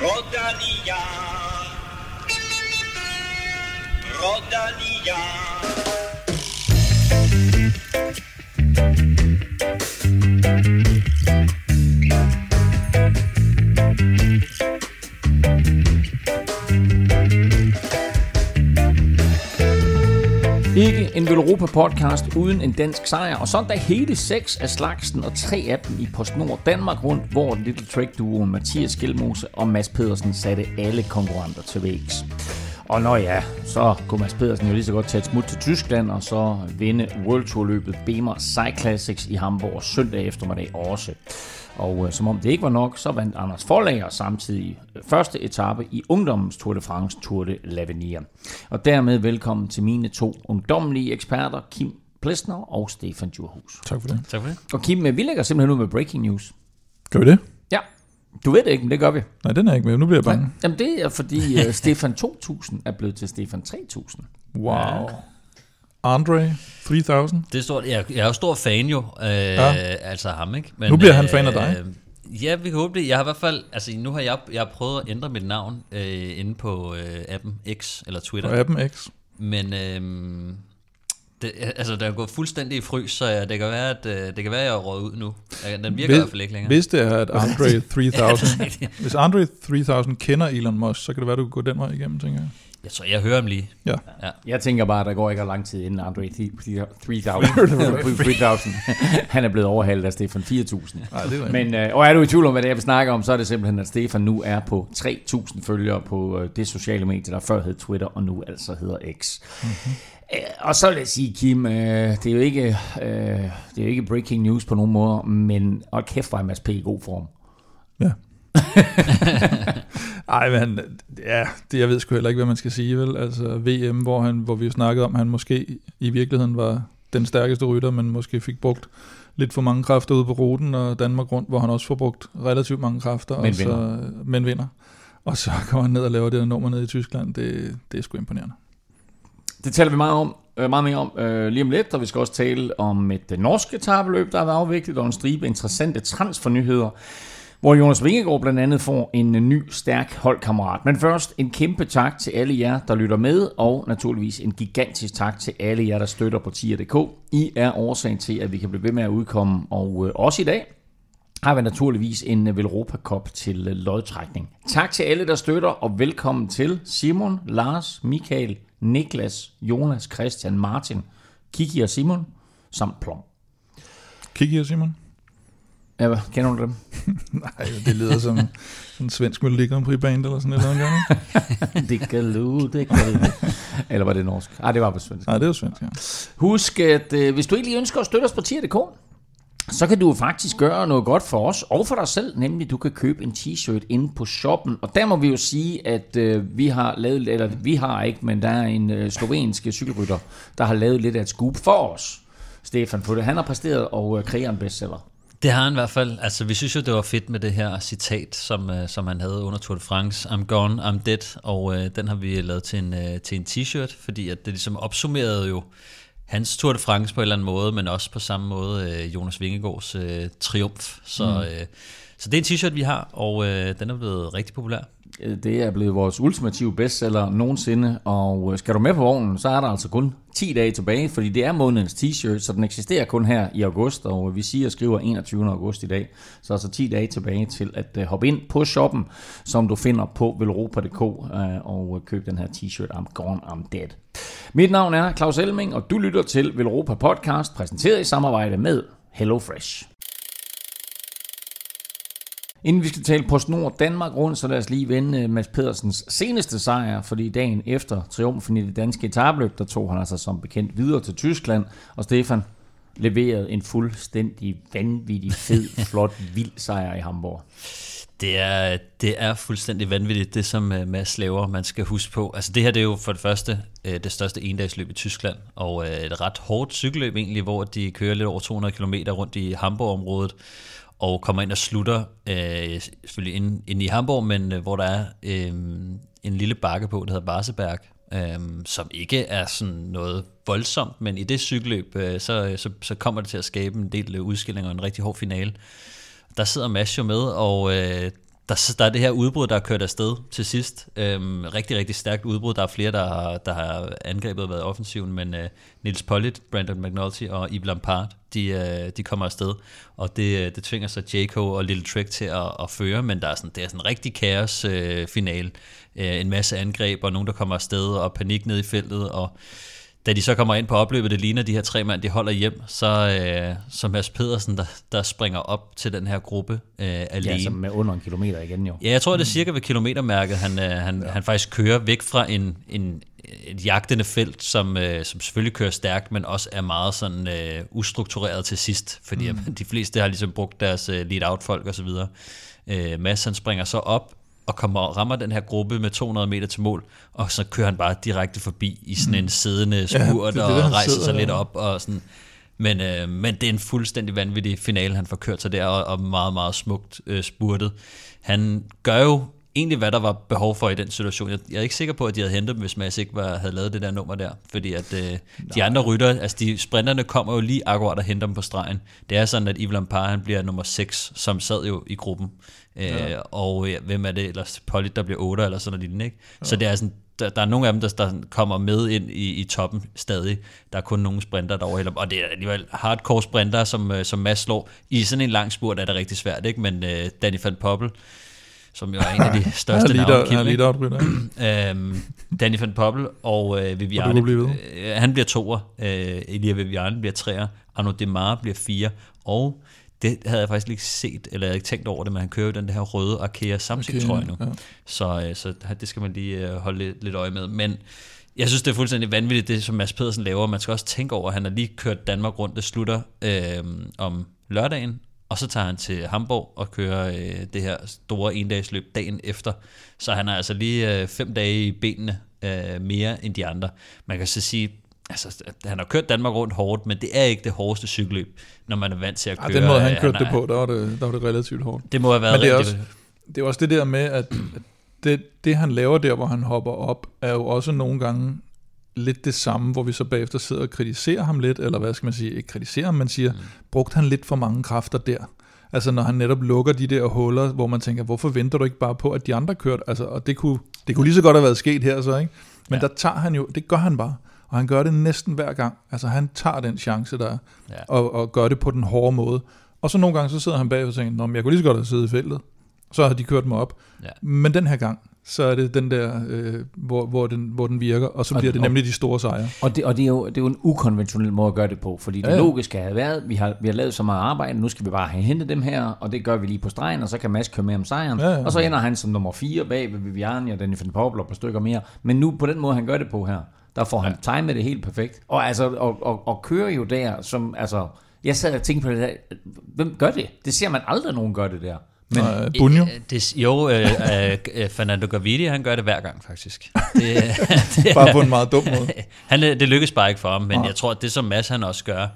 Rodalia. Rodalia. Ikke en Velropa podcast uden en dansk sejr, og sådan der hele seks af slagsen og tre af dem i PostNord Danmark rundt, hvor Little Trick duoen Mathias Gjelmose og Mads Pedersen satte alle konkurrenter til vægs. Og når ja, så kunne Mads Pedersen jo lige så godt tage et smut til Tyskland og så vinde World Tour løbet Bemer Cyclassics i Hamburg søndag eftermiddag også. Og øh, som om det ikke var nok, så vandt Anders Forlager samtidig øh, første etape i ungdommens Tour de France Tour de l'Avenir. Og dermed velkommen til mine to ungdommelige eksperter, Kim Plesner og Stefan Djurhus. Tak for det. Tak for det. Og Kim, øh, vi lægger simpelthen ud med breaking news. Gør vi det? Ja, du ved det ikke, men det gør vi. Nej, den er ikke med. Nu bliver jeg bange. Jamen det er fordi uh, Stefan 2000 er blevet til Stefan 3000. Wow. Andre 3000. Det er stort. Jeg, jeg er jo stor fan jo, øh, ja. altså ham, ikke? Men, Nu bliver han fan af dig. Øh, ja, vi kan håbe det. Jeg har i hvert fald, altså nu har jeg, jeg har prøvet at ændre mit navn øh, inde på øh, appen X eller Twitter. Og appen X. Men øh, det, altså, der er gået fuldstændig i frys, så jeg, det kan være, at øh, det kan være, at jeg er røget ud nu. Den virker i hvert fald ikke længere. Hvis det er, at Andre Ja, det 3000... er rigtigt. hvis Andre 3000 kender Elon Musk, så kan det være, du kan gå den vej igennem, tænker jeg. Jeg tror, jeg hører ham lige. Ja. Ja. Jeg tænker bare, at der går ikke lang tid inden Andre 3000. 3000. Han er blevet overhalet af Stefan 4000. Nej, det. Men, øh, og er du i tvivl om, hvad det er, vi snakker om, så er det simpelthen, at Stefan nu er på 3000 følgere på øh, det sociale medie, der før hed Twitter, og nu altså hedder X. Mm-hmm. Og så vil jeg sige, Kim, øh, det, er jo ikke, øh, det er jo ikke breaking news på nogen måde, men og kæft var Mads P. i god form. Ja. Ej, men ja, det, jeg ved sgu heller ikke, hvad man skal sige, vel? Altså VM, hvor, han, hvor vi jo snakkede om, han måske i virkeligheden var den stærkeste rytter, men måske fik brugt lidt for mange kræfter ude på ruten, og Danmark rundt, hvor han også får brugt relativt mange kræfter, Men og så, men vinder. Og så kommer han ned og laver det nummer ned i Tyskland. Det, det er sgu imponerende. Det taler vi meget om, øh, meget mere om øh, lige om lidt, og vi skal også tale om et øh, norsk etabeløb, der har været afviklet, og en stribe interessante transfernyheder, hvor Jonas Vingegaard blandt andet får en øh, ny, stærk holdkammerat. Men først en kæmpe tak til alle jer, der lytter med, og naturligvis en gigantisk tak til alle jer, der støtter på tier.dk. I er årsagen til, at vi kan blive ved med at udkomme, og øh, også i dag har vi naturligvis en øh, Velropa Cup til øh, lodtrækning. Tak til alle, der støtter, og velkommen til Simon, Lars, Michael, Niklas, Jonas, Christian, Martin, Kiki og Simon, samt Plom. Kigge her, Simon. Ja, kender du dem? Nej, det lyder som en svensk Melodi Grand Prix band eller sådan noget. Eller det kan lyde, det kan lyde. Eller var det norsk? Ah, det var på svensk. Nej, det jo svensk, ja. Husk, at øh, hvis du egentlig ønsker at støtte os på tier.dk, så kan du faktisk gøre noget godt for os og for dig selv, nemlig du kan købe en t-shirt inde på shoppen. Og der må vi jo sige, at øh, vi har lavet, eller vi har ikke, men der er en øh, slovensk cykelrytter, der har lavet lidt af et scoop for os. Stefan, for det. Han har præsteret og øh, kreeret en bestseller. Det har han i hvert fald. Altså, vi synes jo, det var fedt med det her citat, som, øh, som han havde under Tour de France. I'm gone, I'm dead. Og øh, den har vi lavet til en, øh, til en t-shirt, fordi at det ligesom opsummerede jo hans Tour de France på en eller anden måde, men også på samme måde øh, Jonas Vingegaards øh, triumf. Så, mm. øh, så det er en t-shirt, vi har, og øh, den er blevet rigtig populær. Øh, det er blevet vores ultimative bestseller nogensinde, og øh, skal du med på vognen, så er der altså kun 10 dage tilbage, fordi det er månedens t-shirt, så den eksisterer kun her i august, og øh, vi siger og skriver 21. august i dag, så altså 10 dage tilbage til at hoppe ind på shoppen, som du finder på velropa.dk og køb den her t-shirt I'm Gone, I'm Dead. Mit navn er Claus Elming, og du lytter til Velropa Podcast, præsenteret i samarbejde med HelloFresh. Inden vi skal tale på Snor Danmark rundt, så lad os lige vende Mads Pedersens seneste sejr, fordi dagen efter triumfen i det danske etabløb, der tog han altså som bekendt videre til Tyskland, og Stefan leverede en fuldstændig vanvittig fed, flot, vild sejr i Hamburg. Det er, det er fuldstændig vanvittigt, det som øh, Mads laver, man skal huske på. Altså det her det er jo for det første øh, det største endagsløb i Tyskland, og øh, et ret hårdt cykelløb egentlig, hvor de kører lidt over 200 km rundt i Hamburg-området, og kommer ind og slutter, øh, selvfølgelig inde, inde i Hamburg, men øh, hvor der er øh, en lille bakke på, der hedder Barseberg, øh, som ikke er sådan noget voldsomt, men i det cykelløb, øh, så, så, så kommer det til at skabe en del øh, udskillinger og en rigtig hård finale. Der sidder Mads jo med, og øh, der, der er det her udbrud, der er kørt afsted til sidst. Øhm, rigtig, rigtig stærkt udbrud. Der er flere, der har, der har angrebet og været offensiven, men øh, Nils Pollitt, Brandon McNulty og Yves Lampard, de, øh, de kommer afsted, og det, øh, det tvinger så Jaco og Little Trick til at, at føre, men der er sådan, det er sådan en rigtig kaos øh, final. Øh, en masse angreb, og nogen, der kommer afsted, og panik ned i feltet, og da de så kommer ind på opløbet, det ligner de her tre mand, de holder hjem, så, øh, så Mads Pedersen, der, der springer op til den her gruppe øh, alene. Ja, som med under en kilometer igen jo. Ja, jeg tror, det er cirka ved kilometermærket, han, øh, han, ja. han faktisk kører væk fra en, en, et jagtende felt, som, øh, som selvfølgelig kører stærkt, men også er meget sådan øh, ustruktureret til sidst, fordi mm. de fleste har ligesom brugt deres øh, lead-out-folk osv. Øh, Mads han springer så op og kommer og rammer den her gruppe med 200 meter til mål, og så kører han bare direkte forbi i sådan en siddende spurt, ja, det, det, og rejser sidder, sig lidt op, og sådan... Men, øh, men det er en fuldstændig vanvittig finale, han får kørt sig der, og, og meget, meget smukt øh, spurtet. Han gør jo egentlig, hvad der var behov for i den situation. Jeg, jeg er ikke sikker på, at de havde hentet dem, hvis Mads ikke var, havde lavet det der nummer der. Fordi at øh, de andre rytter, altså de sprinterne kommer jo lige akkurat og henter dem på stregen. Det er sådan, at Yves Lampard, han bliver nummer 6, som sad jo i gruppen. Øh. Og ja, hvem er det ellers? Polly, der bliver 8 eller sådan noget lignende, ikke? Ja. Så det er sådan, der, der er nogle af dem, der, der kommer med ind i, i toppen stadig. Der er kun nogle sprinter, der overhælder Og det er alligevel hardcore sprinter, som, øh, som Mads slår. I sådan en lang spurt er det rigtig svært, ikke? Men uh, Danny van Poppel, som jo er en af de største navne. øhm, Danny van Poppel og uh, Viviane. Blive uh, han bliver toer. Uh, Elia Viviane bliver treer. Arno Demar bliver fire. Og det havde jeg faktisk ikke set, eller jeg havde ikke tænkt over det, men han kører jo den der her røde Arkea Samsung trøje nu. Ja. Så, øh, så det skal man lige øh, holde lidt, lidt øje med. Men jeg synes, det er fuldstændig vanvittigt, det som Mads Pedersen laver. Man skal også tænke over, at han har lige kørt Danmark rundt. Det slutter øh, om lørdagen, og så tager han til Hamburg og kører øh, det her store endagsløb dagen efter. Så han har altså lige øh, fem dage i benene øh, mere end de andre. Man kan så sige, altså, han har kørt Danmark rundt hårdt, men det er ikke det hårdeste cykelløb, når man er vant til at køre. Ja, den måde, han kørte han det på, der var det, der var det relativt hårdt. Det må have været men det er også, det er også det der med, at det, det han laver der, hvor han hopper op, er jo også nogle gange lidt det samme, hvor vi så bagefter sidder og kritiserer ham lidt, eller hvad skal man sige, ikke kritiserer ham, men siger, mm. brugte han lidt for mange kræfter der? Altså når han netop lukker de der huller, hvor man tænker, hvorfor venter du ikke bare på, at de andre kørte? Altså, og det kunne, det kunne lige så godt have været sket her så, ikke? Men ja. der tager han jo, det gør han bare. Og han gør det næsten hver gang. Altså han tager den chance der, ja. og, og gør det på den hårde måde. Og så nogle gange, så sidder han bag og tænker, Nå, jeg kunne lige så godt have siddet i feltet. Så har de kørt mig op. Ja. Men den her gang, så er det den der, øh, hvor, hvor, den, hvor den virker, og så og, bliver det nemlig de store sejre. Og, det, og det, er jo, det er jo en ukonventionel måde at gøre det på, fordi det ja. logiske har været, vi har, vi har lavet så meget arbejde, nu skal vi bare have hentet dem her, og det gør vi lige på stregen, og så kan Mads køre med om sejren, ja, ja. og så ender han som nummer 4 bag ved Viviani og Danny van Poppel og på stykker mere. Men nu på den måde, han gør det på her, der får han ja. timet det helt perfekt. Og, altså, og, og, og kører jo der, som, altså, jeg sad og tænkte på det der, hvem gør det? Det ser man aldrig, nogen gør det der. Men, uh, Bunjo? Det, jo, uh, uh, Fernando Gaviria, han gør det hver gang, faktisk. Det, det, bare på en meget dum måde. han, det lykkes bare ikke for ham, men ja. jeg tror, at det som Mads han også gør,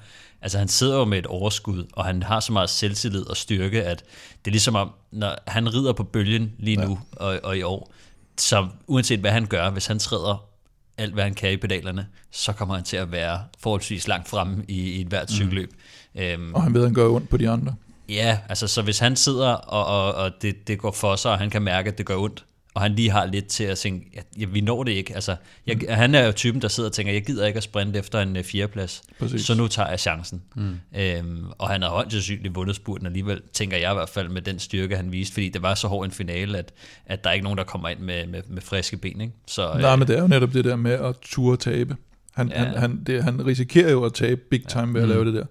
altså han sidder jo med et overskud, og han har så meget selvtillid og styrke, at det er ligesom om, når han rider på bølgen lige nu ja. og, og i år, så uanset hvad han gør, hvis han træder alt, hvad han kan i pedalerne, så kommer han til at være forholdsvis langt fremme i, i et hvert mm. cykelløb. Mm. Øhm, og han ved, at han gør ondt på de andre. Ja, altså så hvis han sidder, og, og, og det, det går for sig, og han kan mærke, at det gør ondt, og han lige har lidt til at tænke, ja, vi når det ikke. Altså, jeg, mm. Han er jo typen, der sidder og tænker, jeg gider ikke at sprinte efter en uh, fjerdeplads, Præcis. så nu tager jeg chancen. Mm. Øhm, og han har højt sandsynligt vundet spurten alligevel, tænker jeg i hvert fald med den styrke, han viste, fordi det var så hård en finale, at, at der er ikke nogen, der kommer ind med, med, med friske ben. Ikke? Så, Nej, øh, men det er jo netop det der med at ture tabe. Han, ja. han, han, det, han risikerer jo at tabe big time ja. ved at mm. lave det der.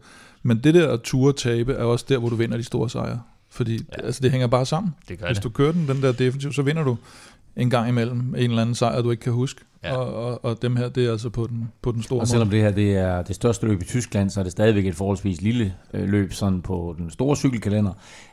Men det der at ture tabe er også der, hvor du vinder de store sejre. Fordi ja. altså, det hænger bare sammen. Det Hvis det. du kører den, den der defensiv, så vinder du en gang imellem en eller anden sejr, du ikke kan huske. Ja. Og, og, og dem her, det er altså på den, på den store Og selvom måde. det her det er det største løb i Tyskland, så er det stadigvæk et forholdsvis lille øh, løb sådan på den store cykelkalender.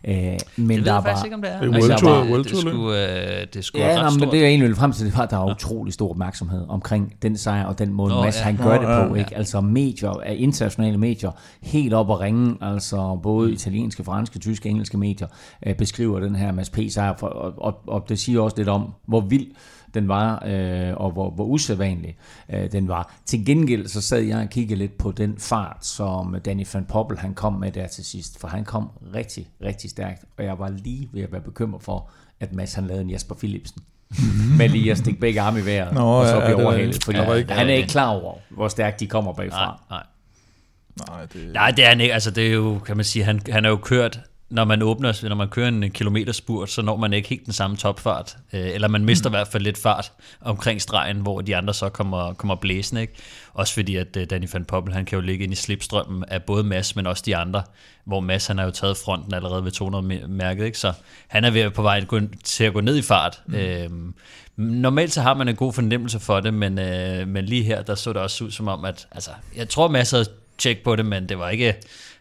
Øh, men det ved der jeg faktisk ikke, om det er. Det er World Tour. World det, skulle, øh, det skulle ja, ret men det er egentlig frem til, det var, der er ja. utrolig stor opmærksomhed omkring den sejr og den måde, Mads ja. han gør Nå, det på. Ja. Ikke? Altså medier, internationale medier, helt op at ringe, altså både mm. italienske, franske, tyske, engelske medier, øh, beskriver den her Mads P. sejr, og, og, og det siger også lidt om, hvor vild den var, øh, og hvor, hvor usædvanlig øh, den var. Til gengæld så sad jeg og kiggede lidt på den fart, som Danny van Poppel han kom med der til sidst, for han kom rigtig, rigtig stærkt, og jeg var lige ved at være bekymret for, at Mads han lavede en Jasper Philipsen. med lige at stikke begge arme i vejret, Nå, og så ja, blive var- overhældet, fordi var ikke- han er ikke klar over, hvor stærkt de kommer bagfra. Nej, nej. Nej, det, Nej, det er han ikke. Altså, det er jo, kan man sige, han, han er jo kørt, når man åbner, når man kører en kilometer spurt, så når man ikke helt den samme topfart. Øh, eller man mister mm. i hvert fald lidt fart omkring stregen, hvor de andre så kommer, kommer blæsende. Ikke? Også fordi, at øh, Danny van Poppel, han kan jo ligge ind i slipstrømmen af både Mads, men også de andre. Hvor Mads, han har jo taget fronten allerede ved 200-mærket, ikke? så han er ved at på vej til at gå ned i fart. Mm. Øhm, normalt så har man en god fornemmelse for det, men, øh, men lige her, der så det også ud som om, at altså, jeg tror masser af tjek på det, men det var ikke,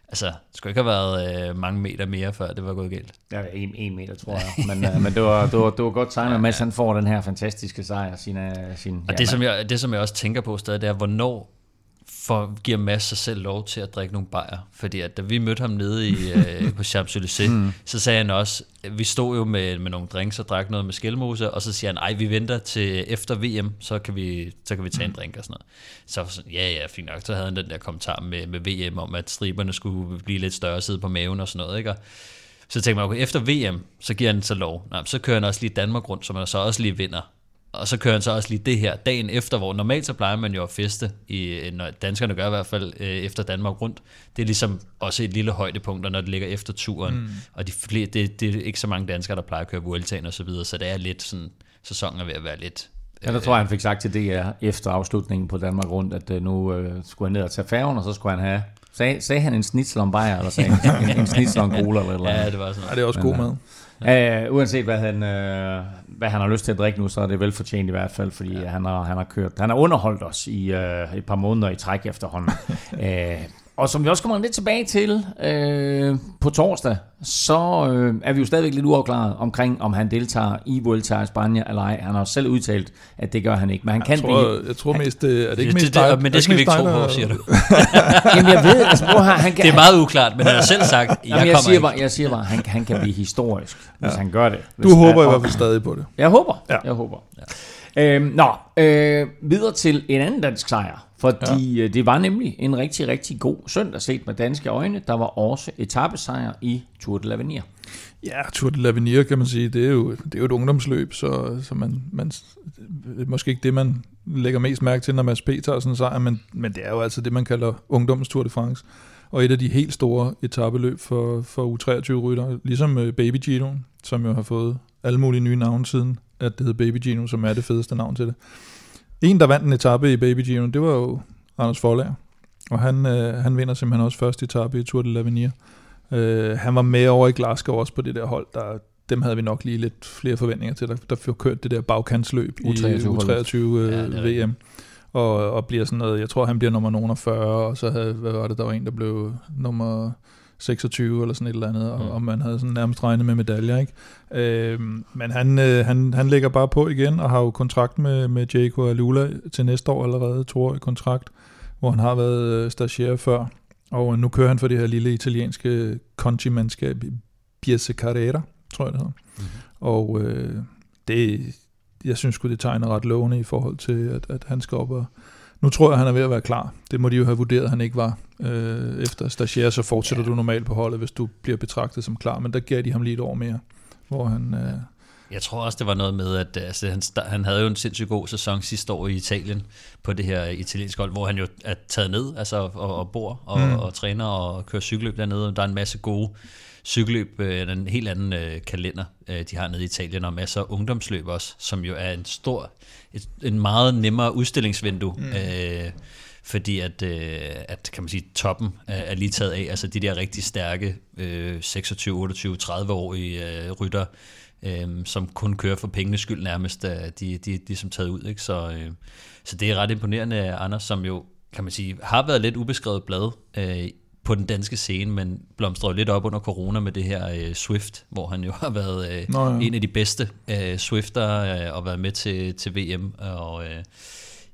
altså, det skulle ikke have været øh, mange meter mere, før det var gået galt. Ja, en, en meter, tror jeg. Men, øh, men det, var, det, var, det var godt tegnet, at Mads han får den her fantastiske sejr. Sin, øh, sin, Og det, som jeg, det, som jeg også tænker på stadig, det er, hvornår for, giver Mads sig selv lov til at drikke nogle bajer. Fordi at da vi mødte ham nede i, øh, på Champs-Élysées, mm. så sagde han også, vi stod jo med, med nogle drinks og drak noget med skælmose, og så siger han, ej, vi venter til efter VM, så kan vi, så kan vi tage en drink og sådan noget. Så ja, ja, fint nok. Så havde han den der kommentar med, med VM om, at striberne skulle blive lidt større sidde på maven og sådan noget, ikke? Og, så tænkte man, okay, efter VM, så giver han så lov. Nej, så kører han også lige Danmark rundt, så man så også lige vinder. Og så kører han så også lige det her dagen efter, hvor normalt så plejer man jo at feste, i, når danskerne gør i hvert fald øh, efter Danmark rundt. Det er ligesom også et lille højdepunkt, når det ligger efter turen. Mm. Og de, flere- det, det er ikke så mange danskere, der plejer at køre Vueltaen og så videre, så det er lidt sådan, sæsonen er ved at være lidt... Ja, der tror jeg, han fik sagt til DR efter afslutningen på Danmark rundt, at øh, nu øh, skulle han ned og tage færgen, og så skulle han have... Sag, sagde han en snitsel om bajer, eller sagde han en, en snitsel om cola, eller eller Ja, det var sådan ja, det er også god mad. Uh, uanset hvad han, uh, hvad han har lyst til at drikke nu, så er det velfortjent i hvert fald, fordi ja. han, har, han har kørt, han har underholdt os i uh, et par måneder i træk efterhånden. uh, og som vi også kommer lidt tilbage til uh, på torsdag, så uh, er vi jo stadigvæk lidt uafklaret omkring, om han deltager i Vuelta i Spanien eller ej. Han har selv udtalt, at det gør han ikke, men han kan Jeg tror, blive... jeg tror mest, det, er det ikke det, mest det, dig? det, men det skal vi ikke tro på, siger du. Jamen jeg ved, altså bror, han, han kan... Det er meget uklart, men han har selv sagt, jeg Jamen, jeg, kommer siger ikke. bare, jeg siger bare, han, han kan blive historisk, hvis han gør det. Du håber i og- hvert fald stadig på det. Jeg håber. Ja. Ja. Jeg håber. Ja. Øhm, nå, øh, videre til en anden dansk sejr. Fordi ja. det var nemlig en rigtig, rigtig god søndag set med danske øjne. Der var også etappesejr i Tour de l'Avenir. Ja, Tour de l'Avenir kan man sige, det er jo, det er jo et ungdomsløb, så, så man, man, måske ikke det, man lægger mest mærke til, når Mads P. tager sådan en sejr, men, men det er jo altså det, man kalder ungdoms Tour de France. Og et af de helt store etabeløb for, for U23-rytter, ligesom øh, Baby Gino, som jo har fået alle mulige nye navne siden, at det hedder Baby Gino, som er det fedeste navn til det. En, der vandt en etape i Baby Gino, det var jo Anders Forlager. Og han, øh, han vinder simpelthen også første etape i Tour de l'Avenir. Øh, han var med over i Glasgow også på det der hold, der, dem havde vi nok lige lidt flere forventninger til, der, der kørt det der bagkantsløb i U23 U23 øh, Ja, VM. Og, og bliver sådan noget, jeg tror han bliver nummer nogen af 40, og så havde, hvad var det, der var en, der blev nummer 26 eller sådan et eller andet, og, Mm. og man havde sådan nærmest regnet med medaljer, ikke? Øh, men han, øh, han, han lægger bare på igen, og har jo kontrakt med, med Jaco Alula til næste år allerede, toårig kontrakt, hvor han har været øh, stagiaire før, og nu kører han for det her lille italienske Conti-mandskab, Biese Carrera, tror jeg det hedder. Mhm. Og øh, det, jeg synes sgu, det tegner ret lovende i forhold til, at, at han skal op og... Nu tror jeg, han er ved at være klar. Det må de jo have vurderet, at han ikke var. Øh, efter stagiaire, så fortsætter ja. du normalt på holdet, hvis du bliver betragtet som klar. Men der gav de ham lige et år mere, hvor han... Øh, Jeg tror også, det var noget med, at altså, han, han havde jo en sindssygt god sæson sidste år i Italien på det her italienske hold, hvor han jo er taget ned altså, og, og bor og, Mm. mm. og træner og kører cykelløb dernede. Der er en masse gode cykelløb, øh, en helt anden øh, kalender, øh, de har nede i Italien, og masser af ungdomsløb også, som jo er en stor, et, en meget nemmere udstillingsvindue. Mm. Øh, fordi at, øh, at kan man sige, toppen er, er lige taget af, altså de der rigtig stærke øh, 26, 28, 30-årige øh, rytter, øh, som kun kører for pengenes skyld nærmest, øh, de, de, de er som taget ud. Ikke? Så, øh, så det er ret imponerende Anders, som jo, kan man sige, har været lidt ubeskrevet blad øh, på den danske scene, men blomstrede lidt op under corona med det her øh, Swift, hvor han jo har været øh, Nå ja. en af de bedste øh, Swifter øh, og været med til, til VM. Og, øh,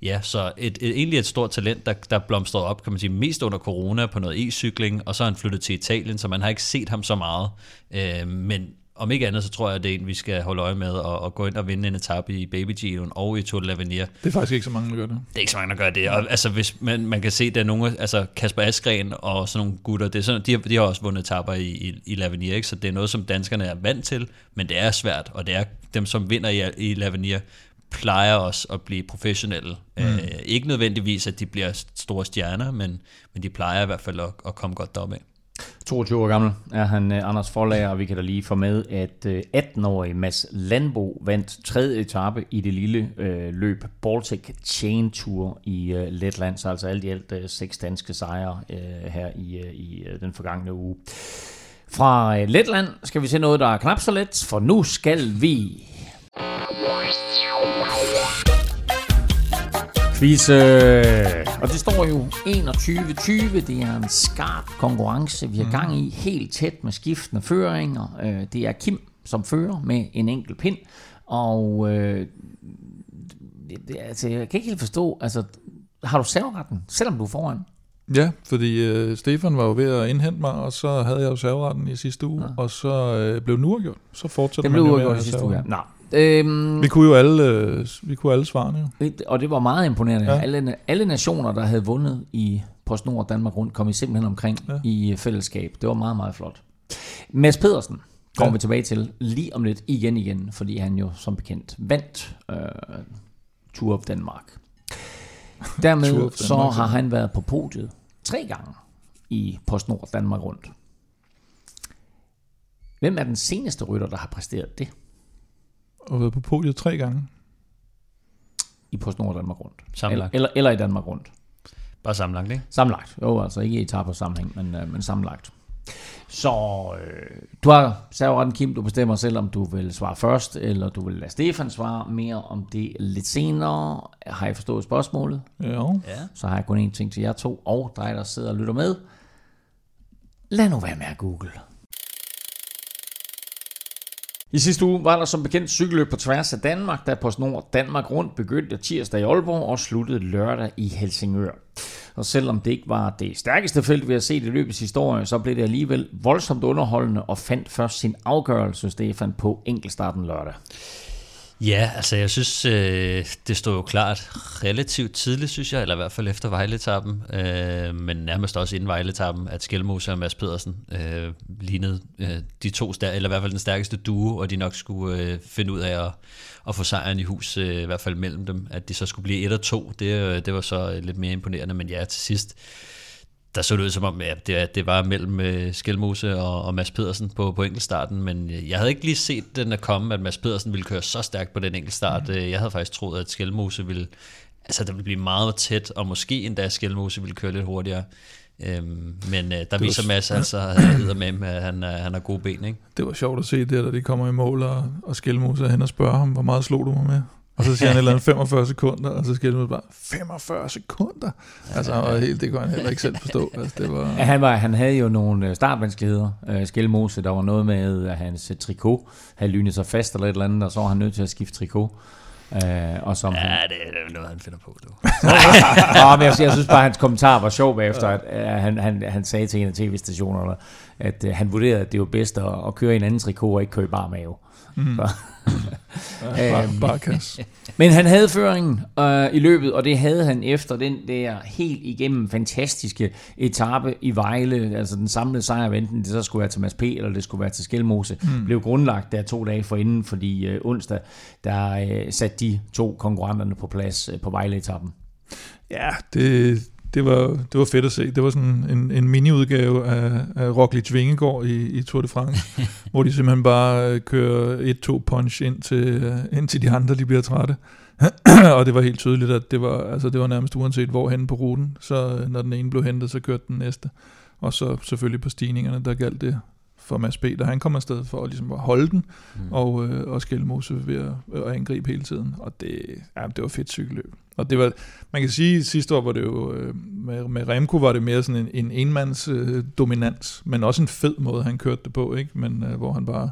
Ja, så et, et, egentlig et stort talent, der, der blomstrede op, kan man sige, mest under corona på noget e-cykling, og så er han flyttet til Italien, så man har ikke set ham så meget. Øh, men om ikke andet, så tror jeg, at det er en, vi skal holde øje med og, og gå ind og vinde en etape i Baby Ginoen og i Tour de l'Avenir. Det er faktisk ikke så mange, der gør det. Det er ikke så mange, der gør det. Og, altså, hvis man, man kan se, at der er nogle, altså Kasper Askren og sådan nogle gutter, det er sådan, de, har, de har også vundet etaper i, i, i l'Avenir, ikke? så det er noget, som danskerne er vant til, men det er svært, og det er dem, som vinder i, i l'Avenir, plejer også at blive professionelle. Mm. Øh, ikke nødvendigvis, at de bliver store stjerner, men, men de plejer i hvert fald at, at komme godt deroppe af. 22 år gammel er han, øh, Anders Forlager, og vi kan da lige få med, at øh, 18-årige Mads Landbo vandt tredje etape i det lille øh, løb Baltic Chain Tour i øh, Letland, så altså alt i alt øh, seks danske sejre øh, her i, øh, i øh, den forgangne uge. Fra øh, Letland skal vi se noget, der er knap så let, for nu skal vi Quiz. Og det står jo 21-20. Det er en skarp konkurrence, vi har gang i. Helt tæt med skiftende føringer. Øh, det er Kim, som fører med en enkelt pind. Og øh, det, altså, jeg kan ikke helt forstå, altså, har du serveretten, selvom du er foran? Ja, fordi øh, Stefan var jo ved at indhente mig, og så havde jeg jo serveretten i sidste uge, ja. og så øh, blev nu gjort. Så fortsætter det man blev jo med at uafgjort have sidste uge, ja. Nå, Øhm, Vi kunne jo alle, øh, vi kunne alle svarene jo. og det var meget imponerende. Ja. Alle, alle nationer, der havde vundet i PostNord Danmark rundt, kom I simpelthen omkring Ja. i fællesskab. Det var meget, meget flot. Mads Pedersen kommer Ja. vi tilbage til lige om lidt igen igen, fordi han jo som bekendt vandt øh, Tour of Danmark. Dermed Tour of så Danmark, har han været på podiet tre gange i PostNord Danmark rundt. Hvem er den seneste rytter, der har præsteret det Og været på podiet tre gange. i PostNord Danmark rundt? Eller, Sammenlagt. eller, eller i Danmark rundt? Bare sammenlagt, ikke? Sammenlagt. Jo, altså ikke i etaper sammenhæng, men, øh, men sammenlagt. Så øh, du har serveretten, Kim. Du bestemmer selv, om du vil svare først, eller du vil lade Stefan svare mere om det lidt senere. Har I forstået spørgsmålet? Ja. Ja. Så har jeg kun én ting til jer to, og dig, der sidder og lytter med. Lad nu være med at google. I sidste uge var der som bekendt cykelløb på tværs af Danmark, der på Nord Danmark rundt begyndte tirsdag i Aalborg og sluttede lørdag i Helsingør. Og selvom det ikke var det stærkeste felt, vi har set i løbets historie, så blev det alligevel voldsomt underholdende og fandt først sin afgørelse, Stefan, på enkeltstarten lørdag. Ja, altså jeg synes, øh, det stod jo klart relativt tidligt, synes jeg, eller i hvert fald efter Vejletappen, øh, men nærmest også inden Vejletappen, at Skelmose og Mads Pedersen øh, lignede øh, de to, stær- eller i hvert fald den stærkeste duo, og de nok skulle øh, finde ud af at, at få sejren i hus, øh, i hvert fald mellem dem, at de så skulle blive et og to, det, øh, det var så øh, lidt mere imponerende, men ja, til sidst, der så det ud som om, ja, det, det var mellem øh, Skelmose og, og Mads Pedersen på, på enkeltstarten, men øh, jeg havde ikke lige set den at komme, at Mads Pedersen ville køre så stærkt på den enkeltstart. Mm. Jeg havde faktisk troet, at Skelmose ville, altså der ville blive meget tæt, og måske endda Skelmose ville køre lidt hurtigere. Øhm, men øh, der viser Mads altså med, at han, han har gode ben, ikke? Det var sjovt at se der, da de kommer i mål, og, og Skelmose er hen og spørger ham, hvor meget slog du mig med? Og så siger han et eller andet 45 sekunder, og så Skelmose bare, 45 sekunder? Altså, han var helt, det kunne han heller ikke selv forstå. Altså, det var, Ja, han, var, han havde jo nogle øh, startvanskeligheder. Øh, Skelmose, der var noget med, at hans øh, trikot havde lynet sig fast eller et eller andet, og så var han nødt til at skifte trikot. Øh, og som han, Ja, det er noget, han finder på, du. Nå, men jeg, jeg synes bare, at hans kommentar var sjov bagefter, at, at han, han, han sagde til en af tv-stationerne, at uh, han vurderede, at det var bedst at, at køre i en anden trikot og ikke køre i bar mave. Mm. Så, bare, Øhm. bare kas. men han havde føringen øh, i løbet, og det havde han efter den der helt igennem fantastiske etape i Vejle, altså den samlede sejr, enten det så skulle være til Mads P. eller det skulle være til Skelmose, mm. blev grundlagt der to dage forinden, fordi øh, onsdag, der øh, satte de to konkurrenterne på plads øh, på Vejle-etappen. Ja, det, det, var, det var fedt at se. Det var sådan en, en mini-udgave af, af Roglic Vingegaard i, i Tour de France, hvor de simpelthen bare øh, kører et-to punch ind til, øh, ind til de andre, de bliver trætte. og det var helt tydeligt, at det var, altså det var nærmest uanset hvor hen på ruten. Så øh, når den ene blev hentet, så kørte den næste. Og så selvfølgelig på stigningerne, der galt det for Mads B., han kom afsted for at, ligesom at holde den, mm. og, øh, og Skelmose ved at, at angribe hele tiden. Og det, ja, det var fedt cykelløb. Og det var, man kan sige, at sidste år var det jo, øh, med, med Remco var det mere sådan en, en enmands øh, dominans, men også en fed måde, han kørte det på, ikke? Men øh, hvor han bare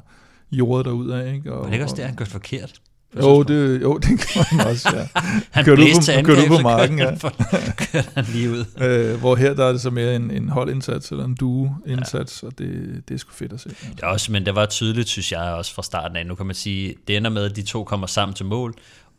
jordede derud af, ikke? Og, Var det ikke også og- det, han gjorde forkert? Jo, det, jo, det kan man også, ja. Han du blæste på- du angreb, på marken, kørte ja. han, for, kørte han lige ud. Øh, hvor her der er det så mere en, en holdindsats eller en duo-indsats, ja. og det, det er sgu fedt at se. Altså. Det er også, men det var tydeligt, synes jeg, også fra starten af. Nu kan man sige, det ender med, at de to kommer sammen til mål,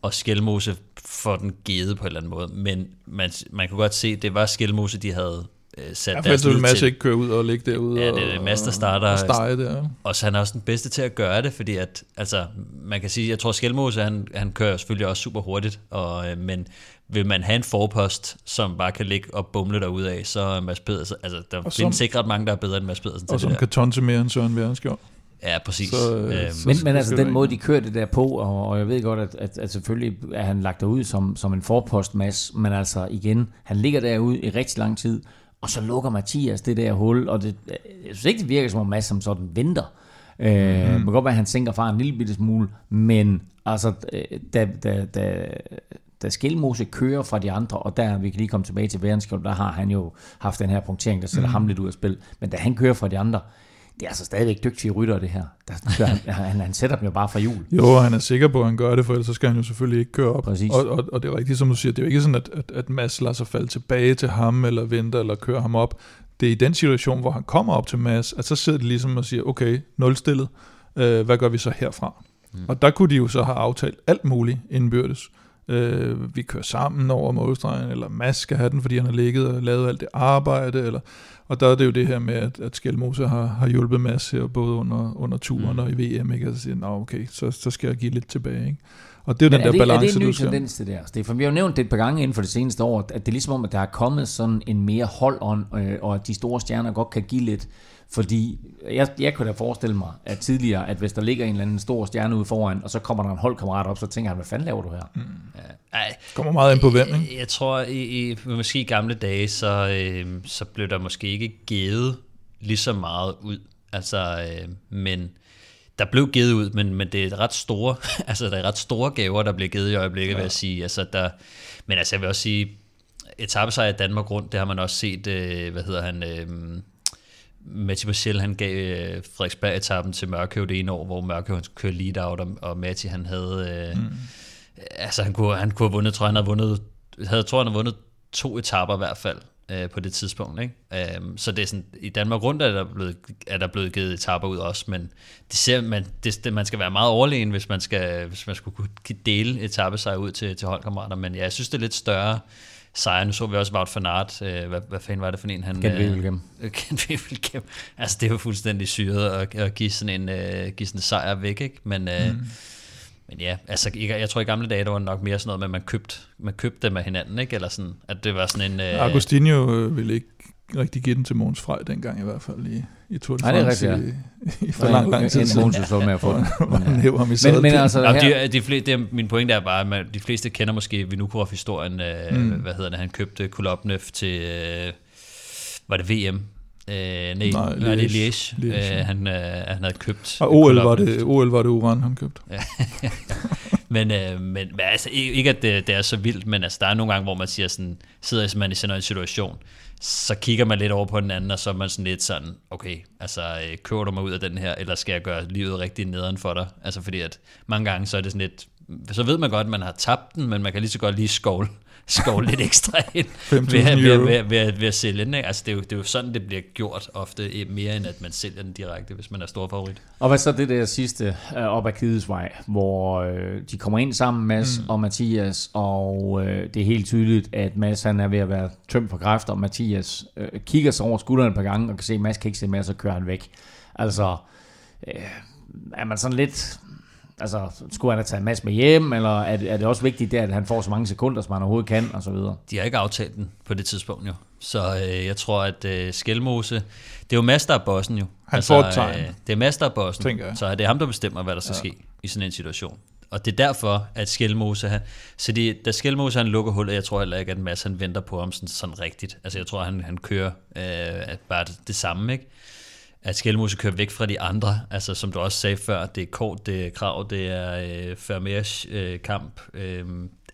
og Skelmose får den givet på en eller anden måde. Men man, man kunne godt se, at det var Skelmose, de havde øh, sat Ja, for deres lid til. ikke køre ud og ligge derude Ja, og, det er Mads, der starter- og stege der. Og så han er også den bedste til at gøre det, fordi at, altså, man kan sige, jeg tror Skelmose, han, han kører selvfølgelig også super hurtigt, og, øh, men vil man have en forpost, som bare kan ligge og bumle derud af, så er Mads Pedersen, altså der Og findes som- ikke ret mange, der er bedre end Mads Pedersen Og til som det kan tonse mere end Søren Værenskjold. Ja, præcis. så, øh, Øhm, Men, men altså den måde, de kører det der på, og, og jeg ved godt, at, at, at selvfølgelig er han lagt derud som, som en forpostmas, men altså igen, han ligger derude i rigtig lang tid, og så lukker Mathias det der hul, og det, jeg synes ikke, det virker som om Mads som sådan venter. Øh, mm. Det kan godt være, at han sænker far en lille bitte smule, men altså, øh, da, da, da, da Skelmose kører fra de andre, og der vi kan lige komme tilbage til Værenskjold, der har han jo haft den her punktering, der sætter mm. ham lidt ud af spil. Men da han kører fra de andre, det er altså stadigvæk dygtige rytter, det her. Der, der, han, han, sætter dem jo bare fra jul. Jo, han er sikker på, at han gør det, for ellers så skal han jo selvfølgelig ikke køre op. Præcis. Og, og, og det er rigtigt, som du siger, det er jo ikke sådan, at, at, at Mads lader sig falde tilbage til ham, eller venter, eller kører ham op. Det er i den situation, hvor han kommer op til Mads, at så sidder de ligesom og siger, okay, nulstillet, øh, hvad gør vi så herfra? Mm. Og der kunne de jo så have aftalt alt muligt indbyrdes. Øh, vi kører sammen over målstregen, eller Mads skal have den, fordi han har ligget og lavet alt det arbejde, eller, og der er det jo det her med, at, at Skelmose har, har hjulpet Mads her, både under, under turen Mm. og i VM, ikke? og så siger, nå okay, så, så skal jeg give lidt tilbage. Ikke? Og det er jo Men den er der det, balance, er det en ny du skal... tendens, det der, Stefan? Vi har jo nævnt det et par gange inden for det seneste år, at det er ligesom om, at der er kommet sådan en mere holdånd, øh, og at de store stjerner godt kan give lidt. Fordi jeg, jeg kunne da forestille mig, at tidligere, at hvis der ligger en eller anden stor stjerne ude foran, og så kommer der en holdkammerat op, så tænker han, hvad fanden laver du her? Mm. Ej, kommer meget ind på hvem, ikke? Jeg, jeg tror, i, i, måske i gamle dage, så, øh, så blev der måske ikke givet lige så meget ud. Altså, øh, men der blev givet ud, men, men det er ret store, altså der er ret store gaver, der bliver givet i øjeblikket, ja. vil jeg sige. Altså, der, men altså, jeg vil også sige, etappesejr i Danmark rundt, det har man også set, øh, hvad hedder han, øh, Matti Marcel, han gav øh, Frederiksberg-etappen til Mørkøv det ene år, hvor Mørkøv han kørte lead out, og, og Matti han havde, øh, mm. altså han kunne, han kunne have vundet, tror jeg, han havde vundet, havde, tror han havde vundet to etapper i hvert fald øh, på det tidspunkt. Ikke? Um, så det er sådan, i Danmark rundt er der blevet, er der blevet givet etapper ud også, men det ser, man, det, det, man skal være meget overlegen, hvis man, skal, hvis man skulle kunne dele etappe sig ud til, til holdkammerater, men ja, jeg synes, det er lidt større sejr. Nu så vi også Wout van Aert. Øh, hvad, hvad fanden var det for en? Han, Kent Wevelgem. Øh, Kent Wevelgem. Altså, det er jo fuldstændig syret at, at give, sådan en, øh, give sådan en sejr væk, ikke? Men, øh, mm. men ja, altså, jeg, jeg tror i gamle dage, der var nok mere sådan noget med, at man købte, man købte dem af hinanden, ikke? Eller sådan, at det var sådan en... Øh, Agostinho øh, ville ikke rigtig give den til Måns Frej dengang i hvert fald i, i Tour de Nej, det er France rigtigt, i, i for lang, lang tid En siden. Måns så med at få den. Men, sadlen. men altså, her, de, de fleste, det min pointe er bare, at man, de fleste kender måske Vinokurov-historien, øh, mm. hvad hedder det, han købte Kulopnev til, øh, var det VM? Øh, nej, nej, nej, det er Liège. Liège, ja. Øh, han, øh, han havde købt og OL var det, OL var det Uran, han købte. Men, øh, men, men altså, ikke at det, det er så vildt, men altså, der er nogle gange, hvor man siger sådan, sidder man i sådan en situation, så kigger man lidt over på den anden, og så er man sådan lidt sådan, okay, altså øh, kører du mig ud af den her, eller skal jeg gøre livet rigtig nederen for dig? Altså fordi at mange gange, så er det sådan lidt, så ved man godt, at man har tabt den, men man kan lige så godt lige skovle, skovle lidt ekstra ind 5.000 ved, ved, euro. ved, ved, ved at sælge den. Ikke? Altså det er, jo, det er jo sådan, det bliver gjort ofte, mere end at man sælger den direkte, hvis man er stor favorit. Og hvad så det der sidste øh, op ad Kidesvej, hvor øh, de kommer ind sammen, Mads mm. og Mathias, og øh, det er helt tydeligt, at Mads han er ved at være tømt for kræfter, og Mathias øh, kigger sig over skulderen et par gange, og kan se, at Mads kan ikke se mere, så kører han væk. Altså, øh, er man sådan lidt... Altså, skulle han have taget Mads med hjem, eller er det, er det også vigtigt der, at han får så mange sekunder, som han overhovedet kan, og så videre? De har ikke aftalt den på det tidspunkt jo. Så øh, jeg tror, at øh, Skelmose... Det er jo Mads, der er bossen jo. Han får et tegn. Øh, det er Mads, der er bossen. Tænker jeg. Så det er ham, der bestemmer, hvad der skal ja. ske i sådan en situation. Og det er derfor, at Skelmose... Han, så det, da Skelmose han lukker hullet, jeg tror heller ikke, at Mads han venter på ham sådan, sådan rigtigt. Altså jeg tror, han, han kører øh, bare det, det samme, ikke? At Skelmose kører væk fra de andre, altså som du også sagde før, det er kort, det er krav, det er øh, Fermers øh, kamp, øh,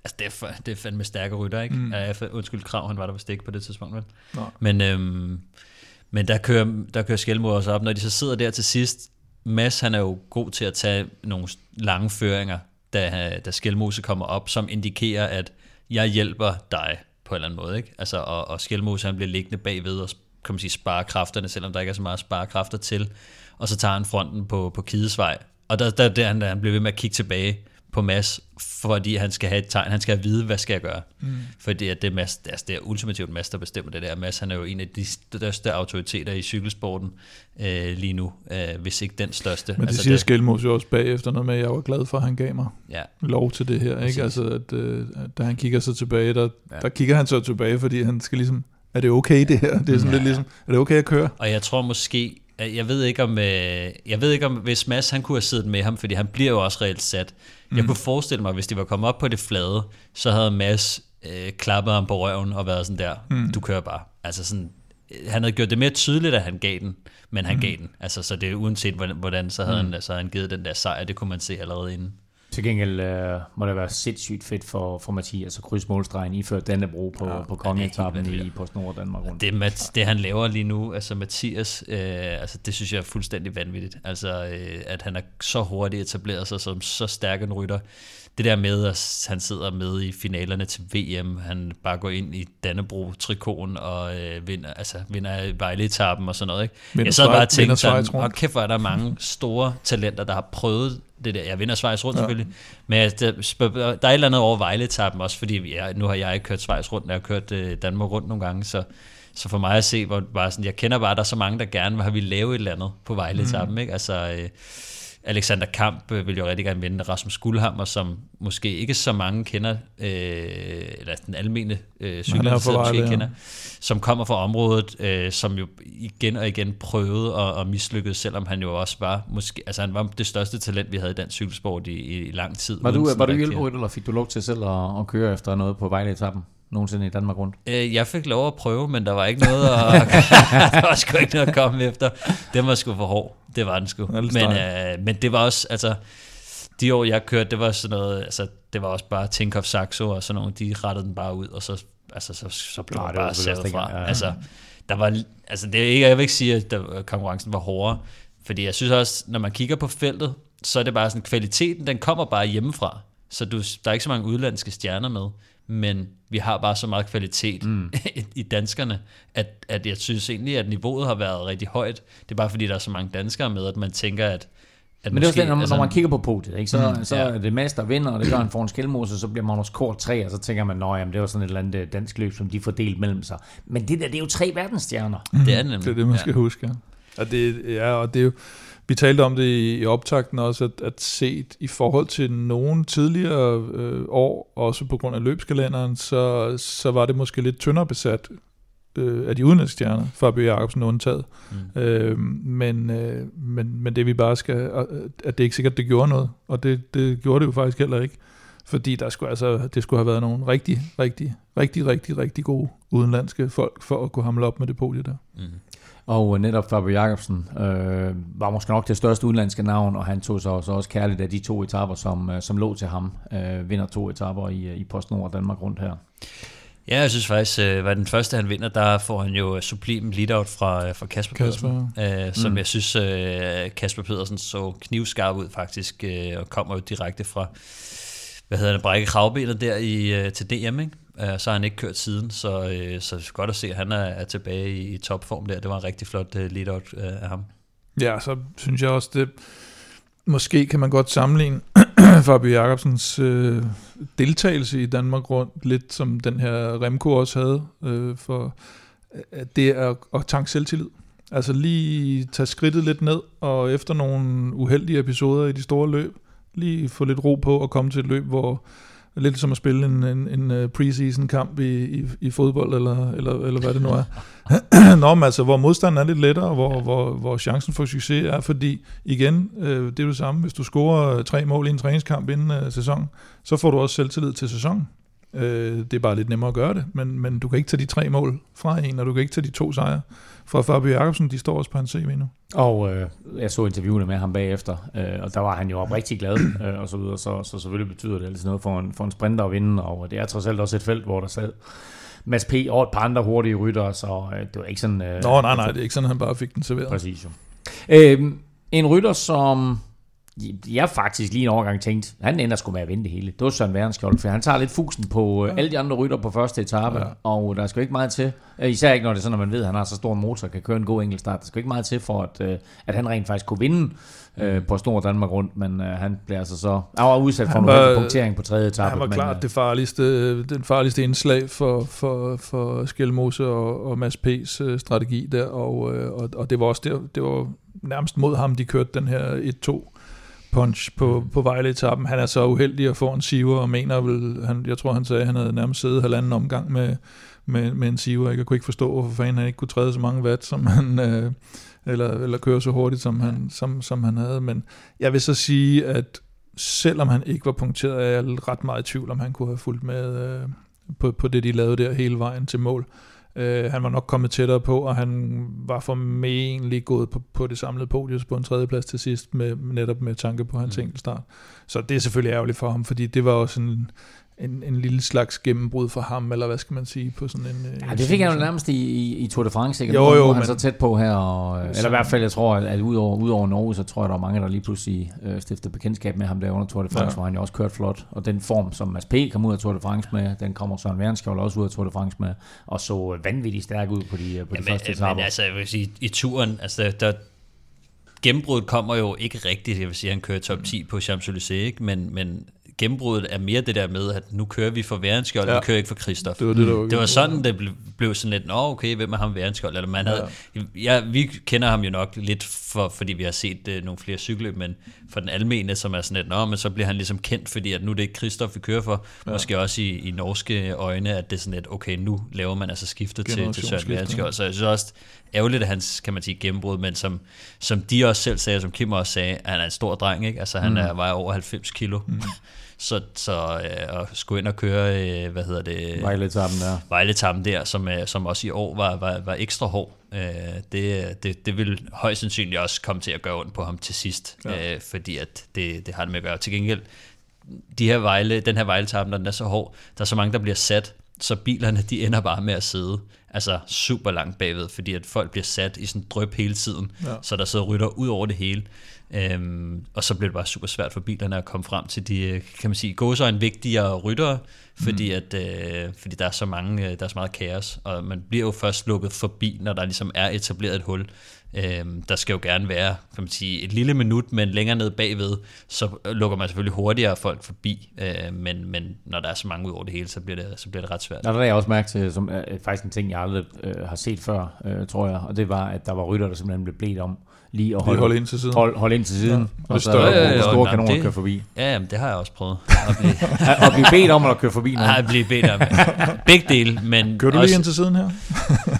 altså det er, for, det er fandme stærke rytter, ikke? Mm. Uh, undskyld, krav, han var der vist ikke på det tidspunkt, vel? Nej. Men, øh, men der kører, der kører Skelmose også op, når de så sidder der til sidst, Mads han er jo god til at tage nogle lange føringer, da, da Skelmose kommer op, som indikerer, at jeg hjælper dig på en eller anden måde. Ikke? Altså, og, og Skelmose han bliver liggende bagved og kan man sige, spare kræfterne, selvom der ikke er så meget at spare kræfter til. Og så tager han fronten på, på Kidesvej. Og der, der, der han, han bliver ved med at kigge tilbage på Mads, fordi han skal have et tegn, han skal have vide, hvad skal jeg gøre. Mm. Fordi at det, er Mads, altså det er ultimativt Mads, der bestemmer det der. Mads, han er jo en af de største autoriteter i cykelsporten øh, lige nu, øh, hvis ikke den største. Men det altså siger det, Skelmos jo også bagefter noget med, at jeg var glad for, at han gav mig ja. lov til det her. Ikke? Altså, at, øh, da han kigger så tilbage, der, ja. der kigger han så tilbage, fordi han skal ligesom, er det okay det her? Det er sådan ja. lidt ligesom, er det okay at køre? Og jeg tror måske, jeg ved ikke om, øh, jeg ved ikke om, hvis Mads han kunne have siddet med ham, fordi han bliver jo også reelt sat. Mm. Jeg kunne forestille mig, hvis de var kommet op på det flade, så havde Mads øh, klappet ham på røven og været sådan der, mm. du kører bare. Altså sådan, øh, han havde gjort det mere tydeligt, at han gav den, men han mm. gav den. Altså, så det er uanset hvordan, så havde, mm. han, så havde han givet den der sejr, det kunne man se allerede inden. Til gengæld øh, må det være sindssygt fedt for, for Mathias at krydse målstregen iført Dannebro på, ja, på kongeetappen i PostNord Danmark rundt. Det, Mat, det han laver lige nu, altså Mathias, øh, altså det synes jeg er fuldstændig vanvittigt. Altså øh, at han er så hurtigt etableret sig som så stærk en rytter det der med, at han sidder med i finalerne til VM, han bare går ind i Dannebro-trikonen og øh, vinder, altså, vinder Vejle-etappen og sådan noget. Ikke? Vinder jeg sad bare og tænkte sådan, og kæft hvor er der mange store talenter, der har prøvet det der. Jeg vinder Schweiz rundt ja. selvfølgelig, men der, der er et eller andet over Vejle-etappen også, fordi jeg, nu har jeg ikke kørt Schweiz rundt, jeg har kørt øh, Danmark rundt nogle gange, så så for mig at se, hvor bare sådan, jeg kender bare, at der er så mange, der gerne vil have vi lave et eller andet på Vejle-etappen, mm. ikke? Altså, øh, Alexander Kamp øh, vil jo rigtig gerne vinde Rasmus Guldhammer, som måske ikke så mange kender, øh, eller den almene øh, cykelinteresseret ja. kender, som kommer fra området, øh, som jo igen og igen prøvede og, og mislykkedes, selvom han jo også var, måske, altså han var det største talent, vi havde i dansk cykelsport i, i, i lang tid. Var du, var du hjælperytter, eller fik du lov til selv at, at køre efter noget på Vejle-etappen? Nogensinde i Danmark rundt? Øh, jeg fik lov at prøve, men der var ikke noget at, der var sgu ikke noget at komme efter. Den var sgu for hård. Det var den sgu. Men, øh, men det var også, altså, de år jeg kørte, det var sådan noget, altså, det var også bare Tinkoff Saxo og sådan nogle, de rettede den bare ud, og så, altså, så, så blev det bare sat fra. Ja, ja. Altså, der var, altså, det er ikke, jeg vil ikke sige, at der, konkurrencen var hårdere, fordi jeg synes også, når man kigger på feltet, så er det bare sådan, kvaliteten, den kommer bare hjemmefra. Så du, der er ikke så mange udlandske stjerner med men vi har bare så meget kvalitet mm. i danskerne, at, at jeg synes egentlig, at niveauet har været rigtig højt. Det er bare fordi, der er så mange danskere med, at man tænker, at at Men det er også det, når, altså, når man kigger på podiet, ikke? så, mm, så ja. er det Mads, der vinder, og det gør han foran Skelmose, så bliver Magnus Kort 3, og så tænker man, at det var sådan et eller andet øh, dansk løb, som de fordelt mellem sig. Men det der, det er jo tre verdensstjerner. Mm. Det er det nemlig. Det er det, man skal ja. huske. Og det, ja, og det er jo, vi talte om det i, i optakten også, at, at set i forhold til nogle tidligere øh, år, også på grund af løbskalenderen, så, så var det måske lidt tyndere besat øh, af de udenlandske stjerner, Fabio Jacobsen undtaget. Mm. Øh, men, øh, men, men det vi bare skal, at det er ikke sikkert, det gjorde noget, og det, det gjorde det jo faktisk heller ikke. Fordi der skulle altså, det skulle have været nogle rigtig, rigtig, rigtig, rigtig, rigtig gode udenlandske folk for at kunne hamle op med det podie der. Mm. Og netop Fabio Jacobsen øh, var måske nok det største udenlandske navn, og han tog sig også, også kærligt af de to etaper, som, øh, som lå til ham. Øh, vinder to etaper i, i PostNord og Danmark rundt her. Ja, jeg synes faktisk, øh, var den første han vinder, der får han jo sublim lead-out fra, øh, fra Kasper, Kasper. Pedersen, øh, som mm. jeg synes, øh, Kasper Pedersen så knivskarp ud faktisk, øh, og kommer jo direkte fra, hvad hedder det, brække kravbenet der i, øh, til DM, ikke? Øh, så har han ikke kørt siden, så, øh, så det er godt at se, at han er, er tilbage i, topform der. Det var en rigtig flot øh, lead-out af ham. Ja, så synes jeg også, det måske kan man godt sammenligne Fabio Jacobsens øh, deltagelse i Danmark rundt, lidt som den her Remco også havde, øh, for at det er at tanke selvtillid. Altså lige tage skridtet lidt ned, og efter nogle uheldige episoder i de store løb, lige få lidt ro på og komme til et løb, hvor Lidt som at spille en, en, en øh, preseason kamp i, i, i fodbold, eller, eller, eller hvad det nu er. Nå, men altså, hvor modstanden er lidt lettere, hvor, hvor, hvor chancen for succes er, fordi igen, øh, det er det samme, hvis du scorer øh, tre mål i en træningskamp inden øh, sæson, så får du også selvtillid til sæsonen. Øh, det er bare lidt nemmere at gøre det, men, men du kan ikke tage de tre mål fra en, og du kan ikke tage de to sejre fra Fabio Jacobsen, de står også på hans CV nu. Og øh, jeg så interviewene med ham bagefter, øh, og der var han jo rigtig glad, øh, og så videre, så, så selvfølgelig betyder det altså noget for en, for en sprinter at vinde, og det er trods alt også et felt, hvor der sad Mads P. og et par andre hurtige rytter, så øh, det var ikke sådan... Øh, Nå, nej, nej, det er ikke sådan, han bare fik den serveret. Præcis jo. Øh, en rytter, som jeg faktisk lige en overgang tænkt, han ender sgu med at vinde det hele. Det var Søren Værenskjold, for han tager lidt fusen på ja. alle de andre rytter på første etape, ja. og der skal ikke meget til. Især ikke, når det er sådan, at man ved, at han har så stor en motor, kan køre en god enkeltstart. Der skal ikke meget til for, at, at han rent faktisk kunne vinde øh, på Stor Danmark rundt, men øh, han blev altså så han var udsat for han en punktering på tredje etape. Han var men, klart øh, det farligste, den farligste indslag for, for, for Skelmose og, og Mads P's øh, strategi der, og, øh, og, og det var også det, det var nærmest mod ham, de kørte den her 1-2 punch på, på Vejle-etappen. Han er så uheldig at få en siver, og mener vel, han, jeg tror han sagde, at han havde nærmest siddet halvanden omgang med, med, med en siver. Jeg kunne ikke forstå, hvorfor fanden han ikke kunne træde så mange watt, som han, øh, eller, eller køre så hurtigt, som han, som, som han havde. Men jeg vil så sige, at selvom han ikke var punkteret, er jeg ret meget i tvivl, om han kunne have fulgt med øh, på, på det, de lavede der hele vejen til mål. Øh, han var nok kommet tættere på, og han var formentlig gået på, på det samlede podium på en tredjeplads til sidst, med, netop med tanke på hans mm. enkeltstart. Så det er selvfølgelig ærgerligt for ham, fordi det var også en, en, en lille slags gennembrud for ham, eller hvad skal man sige, på sådan en... Ja, det fik han jo nærmest i, i, i Tour de France, ikke? Jo, jo, men... han så tæt på her, og, eller i hvert fald, jeg tror, at, at udover, udover Norge, så tror jeg, der er mange, der lige pludselig øh, stifter bekendtskab med ham der under Tour de France, ja. hvor han jo også kørt flot, og den form, som Mads P. kom ud af Tour de France med, den kommer Søren Værenskjold også ud af Tour de France med, og så vanvittigt stærk ud på de, på de ja, første etaper. Men altså, jeg vil sige, i turen, altså, der, gennembruddet kommer jo ikke rigtigt, jeg vil sige, han kører top 10 på Champs-Élysées, ikke? Men, men gennembruddet er mere det der med, at nu kører vi for Værenskjold, ja. vi kører ikke for Kristoff. Det var, det, der var, det var sådan, det blev, blev sådan lidt, nå okay, hvem er ham Værenskjold? Eller man havde, ja. ja, vi kender ham jo nok lidt, for, fordi vi har set uh, nogle flere cykler, men for den almene, som er sådan lidt, nå, men så bliver han ligesom kendt, fordi at nu er det ikke Kristoff, vi kører for. Ja. Måske også i, i norske øjne, at det er sådan lidt, okay, nu laver man altså skiftet til, til Søren Værenskjold. Så jeg synes også, ærgerligt, at hans, kan man sige, gennembrud, men som, som de også selv sagde, som Kim også sagde, han er en stor dreng, ikke? Altså han mm. er, vejer over 90 kilo. Mm. Så, så øh, at skulle ind og køre, øh, hvad hedder det? Vejletappen der. Vejletappen der, som, øh, som også i år var, var, var ekstra hård. Øh, det, det, det vil højst sandsynligt også komme til at gøre ondt på ham til sidst, ja. øh, fordi at det, det har det med at gøre. Til gengæld, de her Vejle, den her Vejletappen, når den er så hård, der er så mange, der bliver sat, så bilerne de ender bare med at sidde altså super langt bagved, fordi at folk bliver sat i sådan drøb hele tiden, ja. så der sidder rytter ud over det hele. Øhm, og så bliver det bare super svært for bilerne at komme frem til de, kan man sige, en vigtigere ryttere, fordi, mm. at, øh, fordi der er så mange, øh, der er så meget kaos, og man bliver jo først lukket forbi, når der ligesom er etableret et hul. Øhm, der skal jo gerne være kan man sige, et lille minut, men længere ned bagved, så lukker man selvfølgelig hurtigere folk forbi, øh, men, men når der er så mange ud over det hele, så bliver det, så bliver det ret svært. Der er jeg også mærke til, som er faktisk en ting, jeg aldrig øh, har set før, øh, tror jeg, og det var, at der var rytter, der simpelthen blev bledt om lige at holde, holde ind til siden. Hold, hold ind til siden, ja. og så ja, ja, ja, store kanoner det, køre forbi. Ja, jamen, det har jeg også prøvet. At blive, at blive bedt om at køre forbi nogen. Ja, blive bedt om. Begge dele, men Kører du også, lige ind til siden her?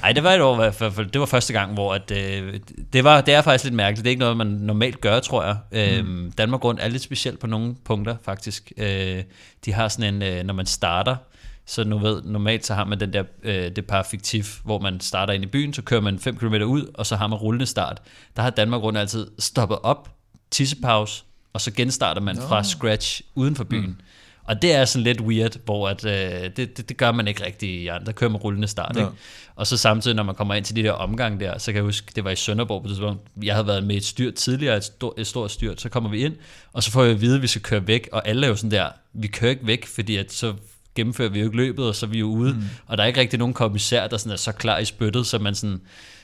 Nej, det var et år i hvert fald. Det var første gang, hvor at, øh, det, var, det er faktisk lidt mærkeligt. Det er ikke noget, man normalt gør, tror jeg. Øh, mm. Danmark Rundt er lidt specielt på nogle punkter, faktisk. Øh, de har sådan en, øh, når man starter, så nu ved, normalt så har man den der, øh, det par fiktiv, hvor man starter ind i byen, så kører man 5 km ud, og så har man rullende start. Der har Danmark rundt altid stoppet op, tissepause, og så genstarter man no. fra scratch uden for byen. Mm. Og det er sådan lidt weird, hvor at, øh, det, det, det gør man ikke rigtig i andre. Der kører man rullende start. Ja. Ikke? Og så samtidig, når man kommer ind til de der omgang der, så kan jeg huske, det var i Sønderborg på det tidspunkt. Jeg havde været med et styrt tidligere, et, stort, et stort styrt. Så kommer vi ind, og så får jeg at vide, at vi skal køre væk. Og alle er jo sådan der, vi kører ikke væk, fordi at så gennemfører vi jo ikke løbet, og så er vi jo ude. Mm. Og der er ikke rigtig nogen kommissær, der sådan er så klar i spyttet, så man sådan,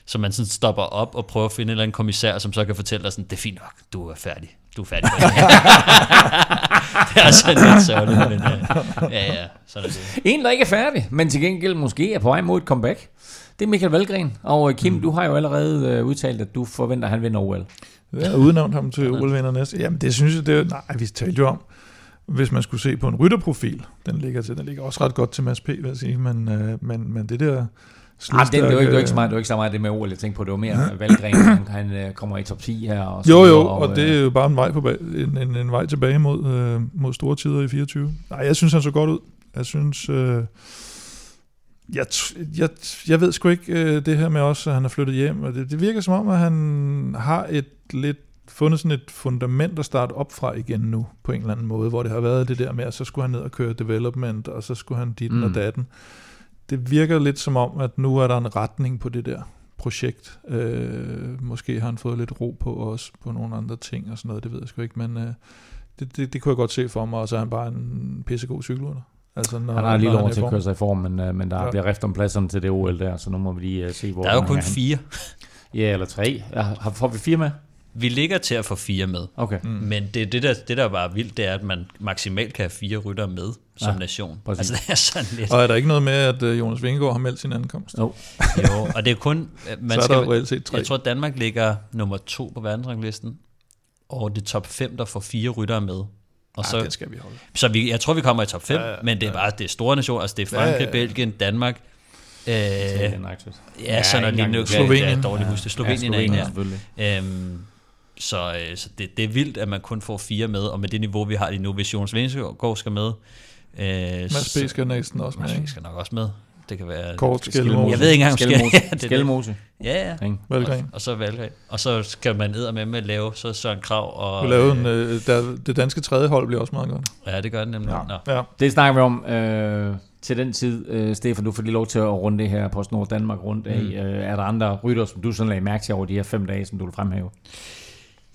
så man sådan stopper op og prøver at finde en eller anden kommissær, som så kan fortælle dig sådan, det er fint nok, du er færdig. Du er færdig. det er sådan lidt sørgeligt, men uh, ja, ja, så er det. En, der ikke er færdig, men til gengæld måske er på vej mod et comeback. Det er Michael Valgren. Og øh, Kim, mm. du har jo allerede uh, udtalt, at du forventer, at han vinder OL. Ja, udnævnt ham til OL-vinder næste. Jamen, det synes jeg, det er, nej, vi talte jo om, hvis man skulle se på en rytterprofil, den ligger til, den ligger også ret godt til Mads P, vil jeg sige, men, øh, men, men det der Ah, det, det, var ikke, det, var ikke så meget, det var ikke så meget det med OL, jeg tænkte på, det var mere. Valgren, han, han øh, kommer i top 10 her. Og jo, jo, og, og det er jo bare en vej, på, en, en, en vej tilbage mod, øh, mod store tider i 24. Nej, jeg synes, han så godt ud. Jeg synes... Øh, jeg, jeg, jeg ved sgu ikke øh, det her med også, at han er flyttet hjem, og det, det virker som om, at han har et lidt fundet sådan et fundament at starte op fra igen nu, på en eller anden måde, hvor det har været det der med, at så skulle han ned og køre development, og så skulle han dit mm. og datten. Det virker lidt som om, at nu er der en retning på det der projekt. Øh, måske har han fået lidt ro på også på nogle andre ting og sådan noget, det ved jeg sgu ikke, men øh, det, det, det kunne jeg godt se for mig, og så er han bare en pissegod cykelrytter. Altså, når, han har lige lov til at køre sig i form, men, uh, men der ja. bliver rift om pladserne til det OL der, så nu må vi lige uh, se, hvor Der er jo kun fire. Ja, eller tre. Ja, har, får vi fire med? Vi ligger til at få fire med. Okay. Mm. Men det, det, der, det, der bare er vildt, det er, at man maksimalt kan have fire rytter med som ja, nation. Præcis. Altså, det er sådan lidt... Og er der ikke noget med, at uh, Jonas Vingegaard har meldt sin ankomst? No. jo, og det er kun... Man Så er skal, der set tre. Jeg tror, at Danmark ligger nummer to på verdensranglisten, og det er top 5, der får fire ryttere med. Og ja, så, det skal vi holde. Så vi, jeg tror, vi kommer i top 5, ja, ja, men det er bare det er store nationer. Altså, det er Frankrig, ja, ja, ja. Belgien, Danmark, Øh, ja, ja, sådan noget lignende. Slovenien. Ja, dårligt huske. Slovenien ja, er en her. Øhm, så, øh, så det, det er vildt, at man kun får fire med, og med det niveau, vi har lige nu, hvis Jonas Vingegaard skal med. Øh, Mads B. skal næsten også med. Mads B. skal nok også med. Det kan være... Kort Skelmose. Jeg ved ikke engang, om skal... Skelmose. Ja, ja. Valgren. Og, og, så Valgren. Og så skal man ned med med at lave så Søren Krav. Og, du lave en, øh, der, det danske tredje hold bliver også meget godt. Ja, det gør det nemlig. Ja. Ja. Det snakker vi om øh, til den tid. Øh, Stefan, du får lige lov til at runde det her på Nord Danmark rundt af. Mm. Øh, er der andre rytter, som du sådan lagde mærke til over de her fem dage, som du vil fremhæve?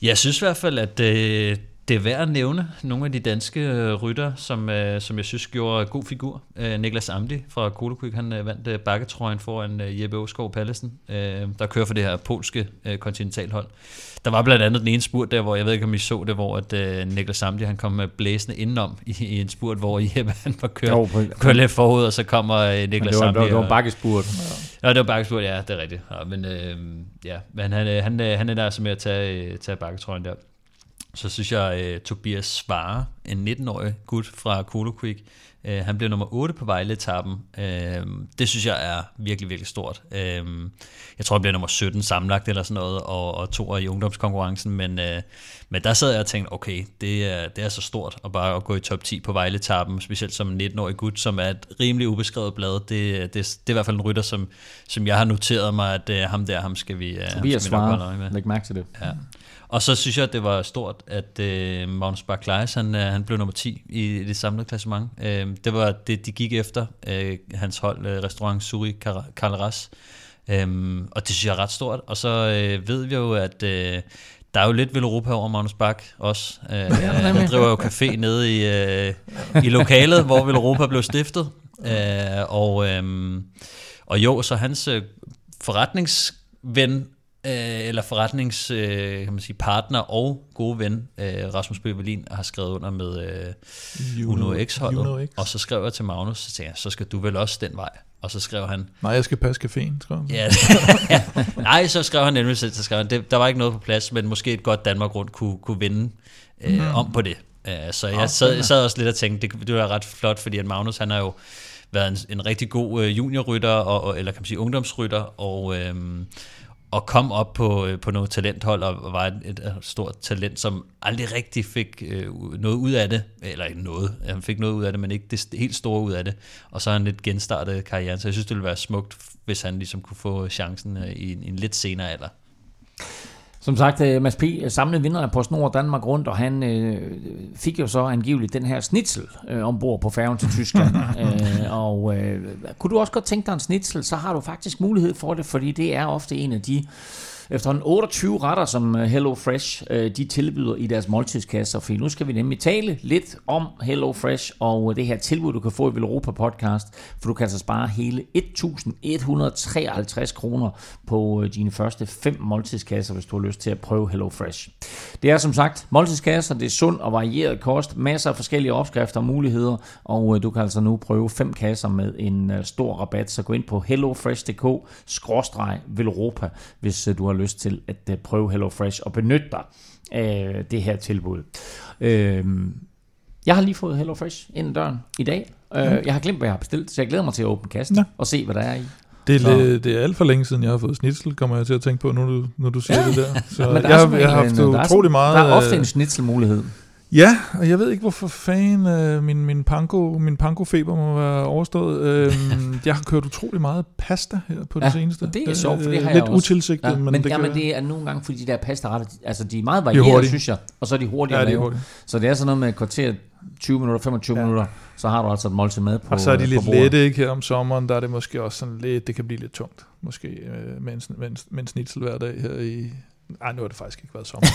Jeg synes i hvert fald, at øh, det er værd at nævne nogle af de danske øh, rytter, som, øh, som jeg synes gjorde god figur. Øh, Niklas Amdi fra Kolokvik, han vandt bakketrøjen foran Jeppe Åskov Pallesen, der kører for det her polske kontinentalhold. Der var blandt andet den ene spurt der, hvor jeg ved ikke, om I så det, hvor at, Niklas Amdi han kom blæsende indenom i, i en spurt, hvor Jeppe han var kørt, jo, kørt lidt forud, og så kommer Niklas Amdi. Det var, det var en bakkespurt. Ja. det var bakkespurt, ja, det er rigtigt. Ja, men øh, ja, men han, han, han, er der altså med at tage, tage bakketrøjen der. Så synes jeg, uh, Tobias Svare, en 19-årig gut fra Kolo Creek, uh, han blev nummer 8 på Vejle-etappen. Uh, det synes jeg er virkelig, virkelig stort. Uh, jeg tror, han blev nummer 17 sammenlagt eller sådan noget, og, og to i ungdomskonkurrencen, men, uh, men der sad jeg og tænkte, okay, det er, det er så stort at bare at gå i top 10 på Vejle-etappen, specielt som 19-årig gut, som er et rimelig ubeskrevet blad. Det, det, det er i hvert fald en rytter, som, som jeg har noteret mig, at uh, ham der, ham skal vi, uh, Tobias Svare, læg mærke til det. Ja. Og så synes jeg, at det var stort, at øh, Magnus Barclays, han, øh, han blev nummer 10 i, det samlede klassement. Øh, det var det, de gik efter, øh, hans hold, øh, restaurant Suri Carleras. Øh, og det synes jeg er ret stort. Og så øh, ved vi jo, at øh, der er jo lidt ved Europa over Magnus Bak også. Øh, han driver jo café nede i, øh, i lokalet, hvor Vel Europa blev stiftet. Øh, og, øh, og jo, så hans øh, forretningsven øh, eller forretnings øh, kan man sige, partner og gode ven, øh, Rasmus Bøvelin, har skrevet under med øh, Uno X-holdet. Uno X. Og så skrev jeg til Magnus, så tænkte jeg, så skal du vel også den vej. Og så skrev han... Nej, jeg skal passe caféen, tror jeg. Ja, nej, så skrev han nemlig, så skrev han, det, der var ikke noget på plads, men måske et godt Danmark rundt kunne, kunne vinde øh, mm. om på det. Uh, så jeg sad, jeg sad også lidt og tænkte, det, det var ret flot, fordi at Magnus, han har jo været en, en rigtig god øh, juniorrytter, og, og, eller kan man sige ungdomsrytter, og, øh, og kom op på, øh, på noget talenthold og var et, et stort talent, som aldrig rigtig fik øh, noget ud af det, eller ikke noget, han fik noget ud af det, men ikke det helt store ud af det, og så har han lidt genstartet karrieren, så jeg synes, det ville være smukt, hvis han ligesom kunne få chancen øh, i en, i en lidt senere alder. Som sagt, øh, Mads P. samlede vinderne på Snor Danmark rundt, og han øh, fik jo så angiveligt den her snitsel øh, ombord på færgen til Tyskland. øh, og øh, kunne du også godt tænke dig en snitsel, så har du faktisk mulighed for det, fordi det er ofte en af de Efterhånden 28 retter, som øh, Hello Fresh øh, de tilbyder i deres måltidskasser. For nu skal vi nemlig tale lidt om Hello Fresh og øh, det her tilbud, du kan få i Europa Podcast. For du kan altså spare hele 1.153 kroner på dine første fem måltidskasser, hvis du har lyst til at prøve Hello Fresh. Det er som sagt måltidskasser, det er sund og varieret kost, masser af forskellige opskrifter og muligheder, og du kan altså nu prøve fem kasser med en stor rabat. Så gå ind på hellofresh.dk-velropa, hvis du har lyst til at øh, prøve HelloFresh og benytte dig af det her tilbud. Øh, jeg har lige fået HelloFresh ind ad døren i dag. Øh, jeg har glemt, hvad jeg har bestilt, så jeg glæder mig til at åbne kassen ja. og se, hvad der er i. Det er, så. det er alt for længe siden, jeg har fået snitsel, kommer jeg til at tænke på, du, når du siger ja. det der. Så der jeg, jeg har haft en, utrolig meget... Der er ofte en snitselmulighed. Ja, og jeg ved ikke, hvorfor fanden øh, min, min, panko, min panko-feber må være overstået. Øh, jeg har kørt utrolig meget pasta her på Ja, det seneste. og det er sjovt, for det Øh, har jeg Lidt også. utilsigtet, Ja, men, men, det det, ja, gør men det er nogle gange, fordi de der pastaretter, de- altså de er meget er varierede, synes jeg. Og så er de hurtige Ja, at lave. Så det er sådan noget med et kvarter, 20 minutter, 25 Ja. ja. minutter, så har du altså et måltid mad på Og så er de på lidt lette, ikke? Her om sommeren, der er det måske også sådan lidt, det kan blive lidt tungt. Måske øh, med, en, med, en, med en snitsel hver dag her i... Ej, nu har det faktisk ikke været sommer.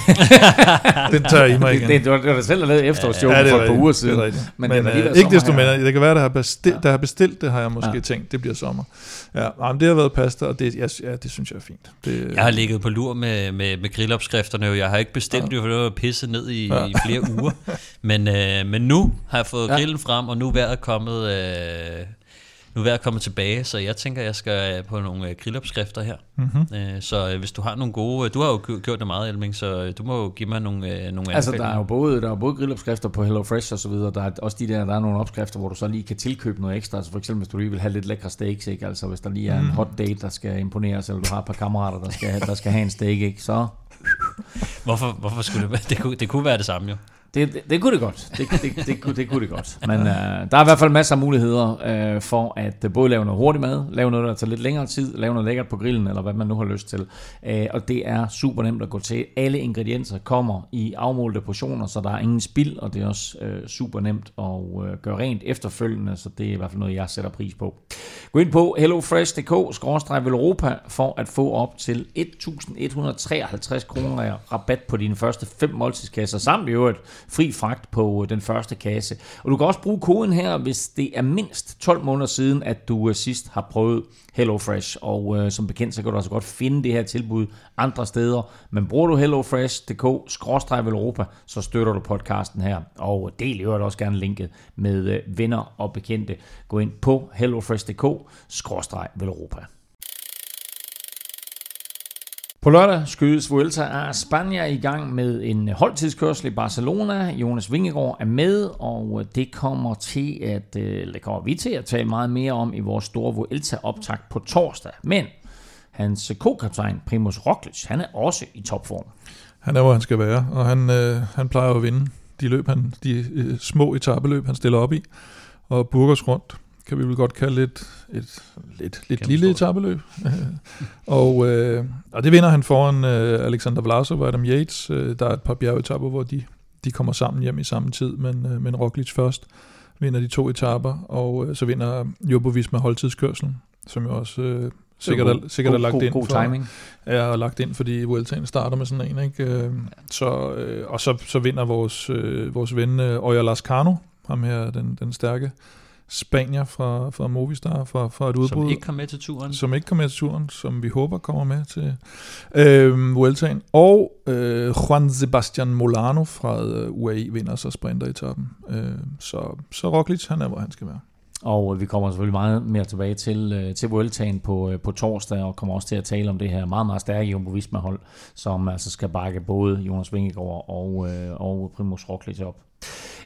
Den jeg i mig igen. Det, det, var, det var da selv, der lavede efterårsjoke Ja, ja, det for er et par uger Det siden. rigtigt. Men Men, det øh, ikke desto mindre, det kan være, der har bestilt, Ja. der har bestilt det, har jeg måske Ja. tænkt, det bliver sommer. Ja, nej, men det har været pasta, og det, jeg, ja, det synes jeg er fint. Det, Jeg har ligget på lur med, med, med grillopskrifterne, jeg har ikke bestemt det, for det var pisset ned i, Ja. i flere uger. Men, øh, men nu har jeg fået Ja. ja. grillen frem, og nu er vejret kommet, øh, nu er vejret kommet tilbage, så jeg tænker, jeg skal på nogle øh, grillopskrifter her. mm-hmm. Øh, så øh, hvis du har nogle gode, du har jo gjort- det meget, Elming, så øh, du må jo give mig nogle, øh, nogle Altså, der anbefalinger. er jo både, der er både grillopskrifter på HelloFresh og så videre. Der er også de der, der er nogle opskrifter, hvor du så lige kan tilkøbe noget ekstra. Altså for eksempel, hvis du lige vil have lidt lækre steaks, ikke? Altså hvis der lige er en Mm. hot date, der skal imponeres, eller du har et par kammerater, der skal, der skal have en steak, ikke? Så Hvorfor, hvorfor skulle det være? Det kunne, det kunne være det samme jo. Det, det, det kunne det godt. Det, det, det, kunne, det kunne det godt. Men øh, der er i hvert fald masser af muligheder øh, for at øh, både lave noget hurtig mad, lave noget, der tager lidt længere tid, lave noget lækkert på grillen, eller hvad man nu har lyst til. Øh, og det er super nemt at gå til. Alle ingredienser kommer i afmålte portioner, så der er ingen spild, og det er også øh, super nemt at øh, gøre rent efterfølgende, så det er i hvert fald noget, jeg sætter pris på. Gå ind på hellofresh.dk-europa for at få op til 1.153 kroner rabat på dine første fem måltidskasser, samt i øvrigt fri fragt på øh, den første kasse. Og du kan også bruge koden her, hvis det er mindst 12 måneder siden, at du øh, sidst har prøvet HelloFresh. Og øh, som bekendt, så kan du altså godt finde det her tilbud andre steder. Men bruger du hellofresh.dk-europa, så støtter du podcasten her. Og del i øvrigt også gerne linket med øh, venner og bekendte. Gå ind på hellofresh.dk-europa. På lørdag skydes Vuelta a España i gang med en holdtidskørsel i Barcelona. Jonas Vingegaard er med, og øh, det kommer til at øh, eller det kommer vi til at tale meget mere om i vores store Vuelta-optag på torsdag. Men hans co-kaptajn Primus Roglic, han er også i topform. Han er, hvor han skal være, og han, øh, han plejer at vinde de løb, han, de øh, små etabeløb, han stiller op i. Og Burgers rundt kan vi vel godt kalde et, et lidt, lidt lille etabeløb. og, øh, og det vinder han foran øh, Alexander Vlasov og Adam Yates. Øh, der er et par bjergetapper, hvor de, de kommer sammen hjem i samme tid, men, øh, men Roglic først vinder de to etapper, og øh, så vinder Jumbo Visma holdtidskørselen, som jo også øh, sikkert, er, sikkert er god, lagt god, ind god for, timing. er lagt ind, fordi Vueltaen starter med sådan en, ikke? Øh, Så, øh, og så, så vinder vores, øh, vores ven øh, Oya Lascano, ham her, den, den stærke spanier fra, fra Movistar, fra, fra et udbrud. Som ikke kom med til turen. som ikke kommer med til turen, som vi håber kommer med til øh, Vueltaen. Og øh, Juan Sebastian Molano fra øh, UAE vinder så sprinteretappen. Øh, så, så Roglic, han er, hvor han skal være. Og øh, vi kommer selvfølgelig meget mere tilbage til, øh, til Vueltaen på, på torsdag, og kommer også til at tale om det her meget, meget stærke Jumbo Visma-hold, som altså skal bakke både Jonas Vingegaard og, og Primoz Roglic op.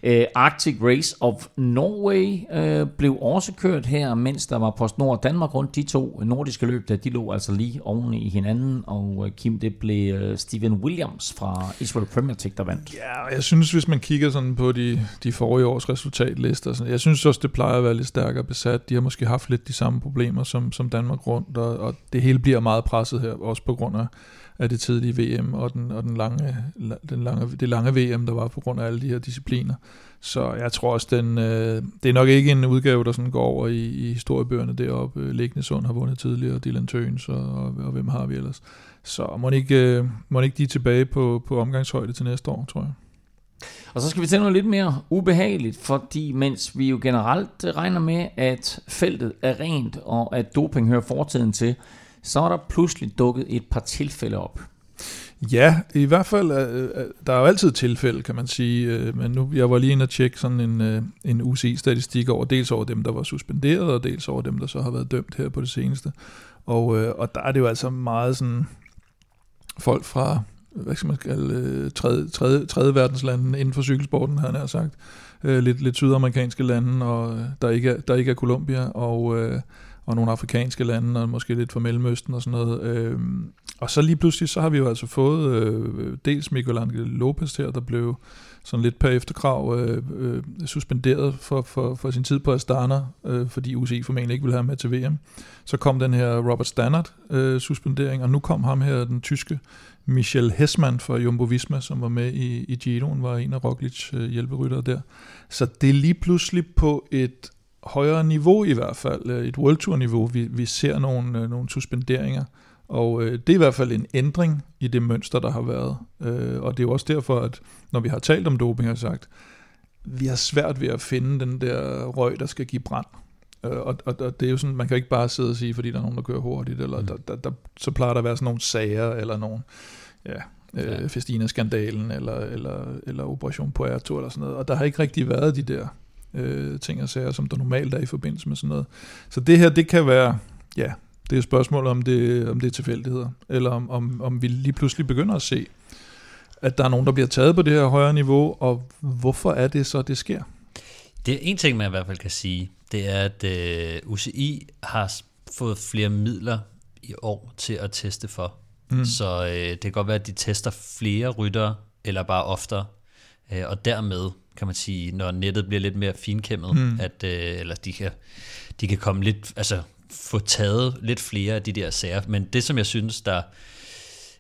Øh, Arctic Race of Norway øh, blev også kørt her, mens der var PostNord og Danmark rundt. De to nordiske løb, der de lå altså lige oven i hinanden, og øh, Kim, det blev øh, Steven Williams fra Israel Premier League, der vandt. Ja, og jeg synes, hvis man kigger sådan på de, de forrige års resultatlister, sådan, jeg synes også, det plejer at være lidt stærkere besat. De har måske haft lidt de samme problemer som, som Danmark rundt, og, og det hele bliver meget presset her, også på grund af, af det tidlige VM og, den, og den lange, den lange, det lange VM, der var på grund af alle de her discipliner. Så jeg tror også, den, øh, det er nok ikke en udgave, der sådan går over i, i historiebøgerne deroppe. Øh, Lignesund har vundet tidligere, Dylan Tøns og, og, og hvem har vi ellers. Så må ikke, øh, må ikke de tilbage på, på omgangshøjde til næste år, tror jeg. Og så skal vi til noget lidt mere ubehageligt, fordi mens vi jo generelt regner med, at feltet er rent, og at doping hører fortiden til, så er der pludselig dukket et par tilfælde op. Ja, i hvert fald, øh, øh, der er jo altid tilfælde, kan man sige, øh, men nu, jeg var lige inde og tjekke sådan en, en UCI-statistik over, dels over dem, der var suspenderet, og dels over dem, der så har været dømt her på det seneste. Og, og der er det jo altså meget sådan, folk fra, hvad skal man kalde, tredje, tredje, tredje verdenslande inden for cykelsporten, havde han sagt, lidt, lidt sydamerikanske lande, og der ikke er, der ikke er Colombia, og, øh, og nogle afrikanske lande, og måske lidt fra Mellemøsten og sådan noget. Øh, og så lige pludselig, så har vi jo altså fået øh, dels Miguel Angel Lopez her, der blev sådan lidt per efterkrav øh, øh, suspenderet for, for, for sin tid på Astana, øh, fordi UCI formentlig ikke ville have ham med til VM. Så kom den her Robert Stannard øh, suspendering, og nu kom ham her, den tyske Michel Hessmann fra Jumbo Visma, som var med i, i Giroen, var en af Roglic øh, hjælperyttere der. Så det er lige pludselig på et højere niveau i hvert fald, øh, et World Tour niveau, vi, vi ser nogle, øh, nogle suspenderinger. Og øh, det er i hvert fald en ændring i det mønster, der har været. Øh, og det er jo også derfor, at når vi har talt om doping, har sagt, vi har svært ved at finde den der røg, der skal give brand. Øh, og, og, og det er jo sådan, man kan ikke bare sidde og sige, fordi der er nogen, der kører hurtigt, eller mm. der, der, der, så plejer der at være sådan nogle sager, eller nogle, ja, øh, Festina-skandalen, eller, eller, eller Operation Puerto, eller sådan noget. Og der har ikke rigtig været de der øh, ting og sager, som der normalt er i forbindelse med sådan noget. Så det her, det kan være, ja, det er et spørgsmål, om det, om det er tilfældigheder, eller om, om, om vi lige pludselig begynder at se, at der er nogen, der bliver taget på det her højere niveau, og hvorfor er det så, det sker? Det er en ting, man i hvert fald kan sige, det er, at uh, UCI har fået flere midler i år til at teste for. Mm. Så uh, det kan godt være, at de tester flere rytter, eller bare oftere, uh, og dermed kan man sige, når nettet bliver lidt mere finkæmmet, mm. at, uh, eller de kan, de kan komme lidt, altså få taget lidt flere af de der sager. Men det, som jeg synes, der...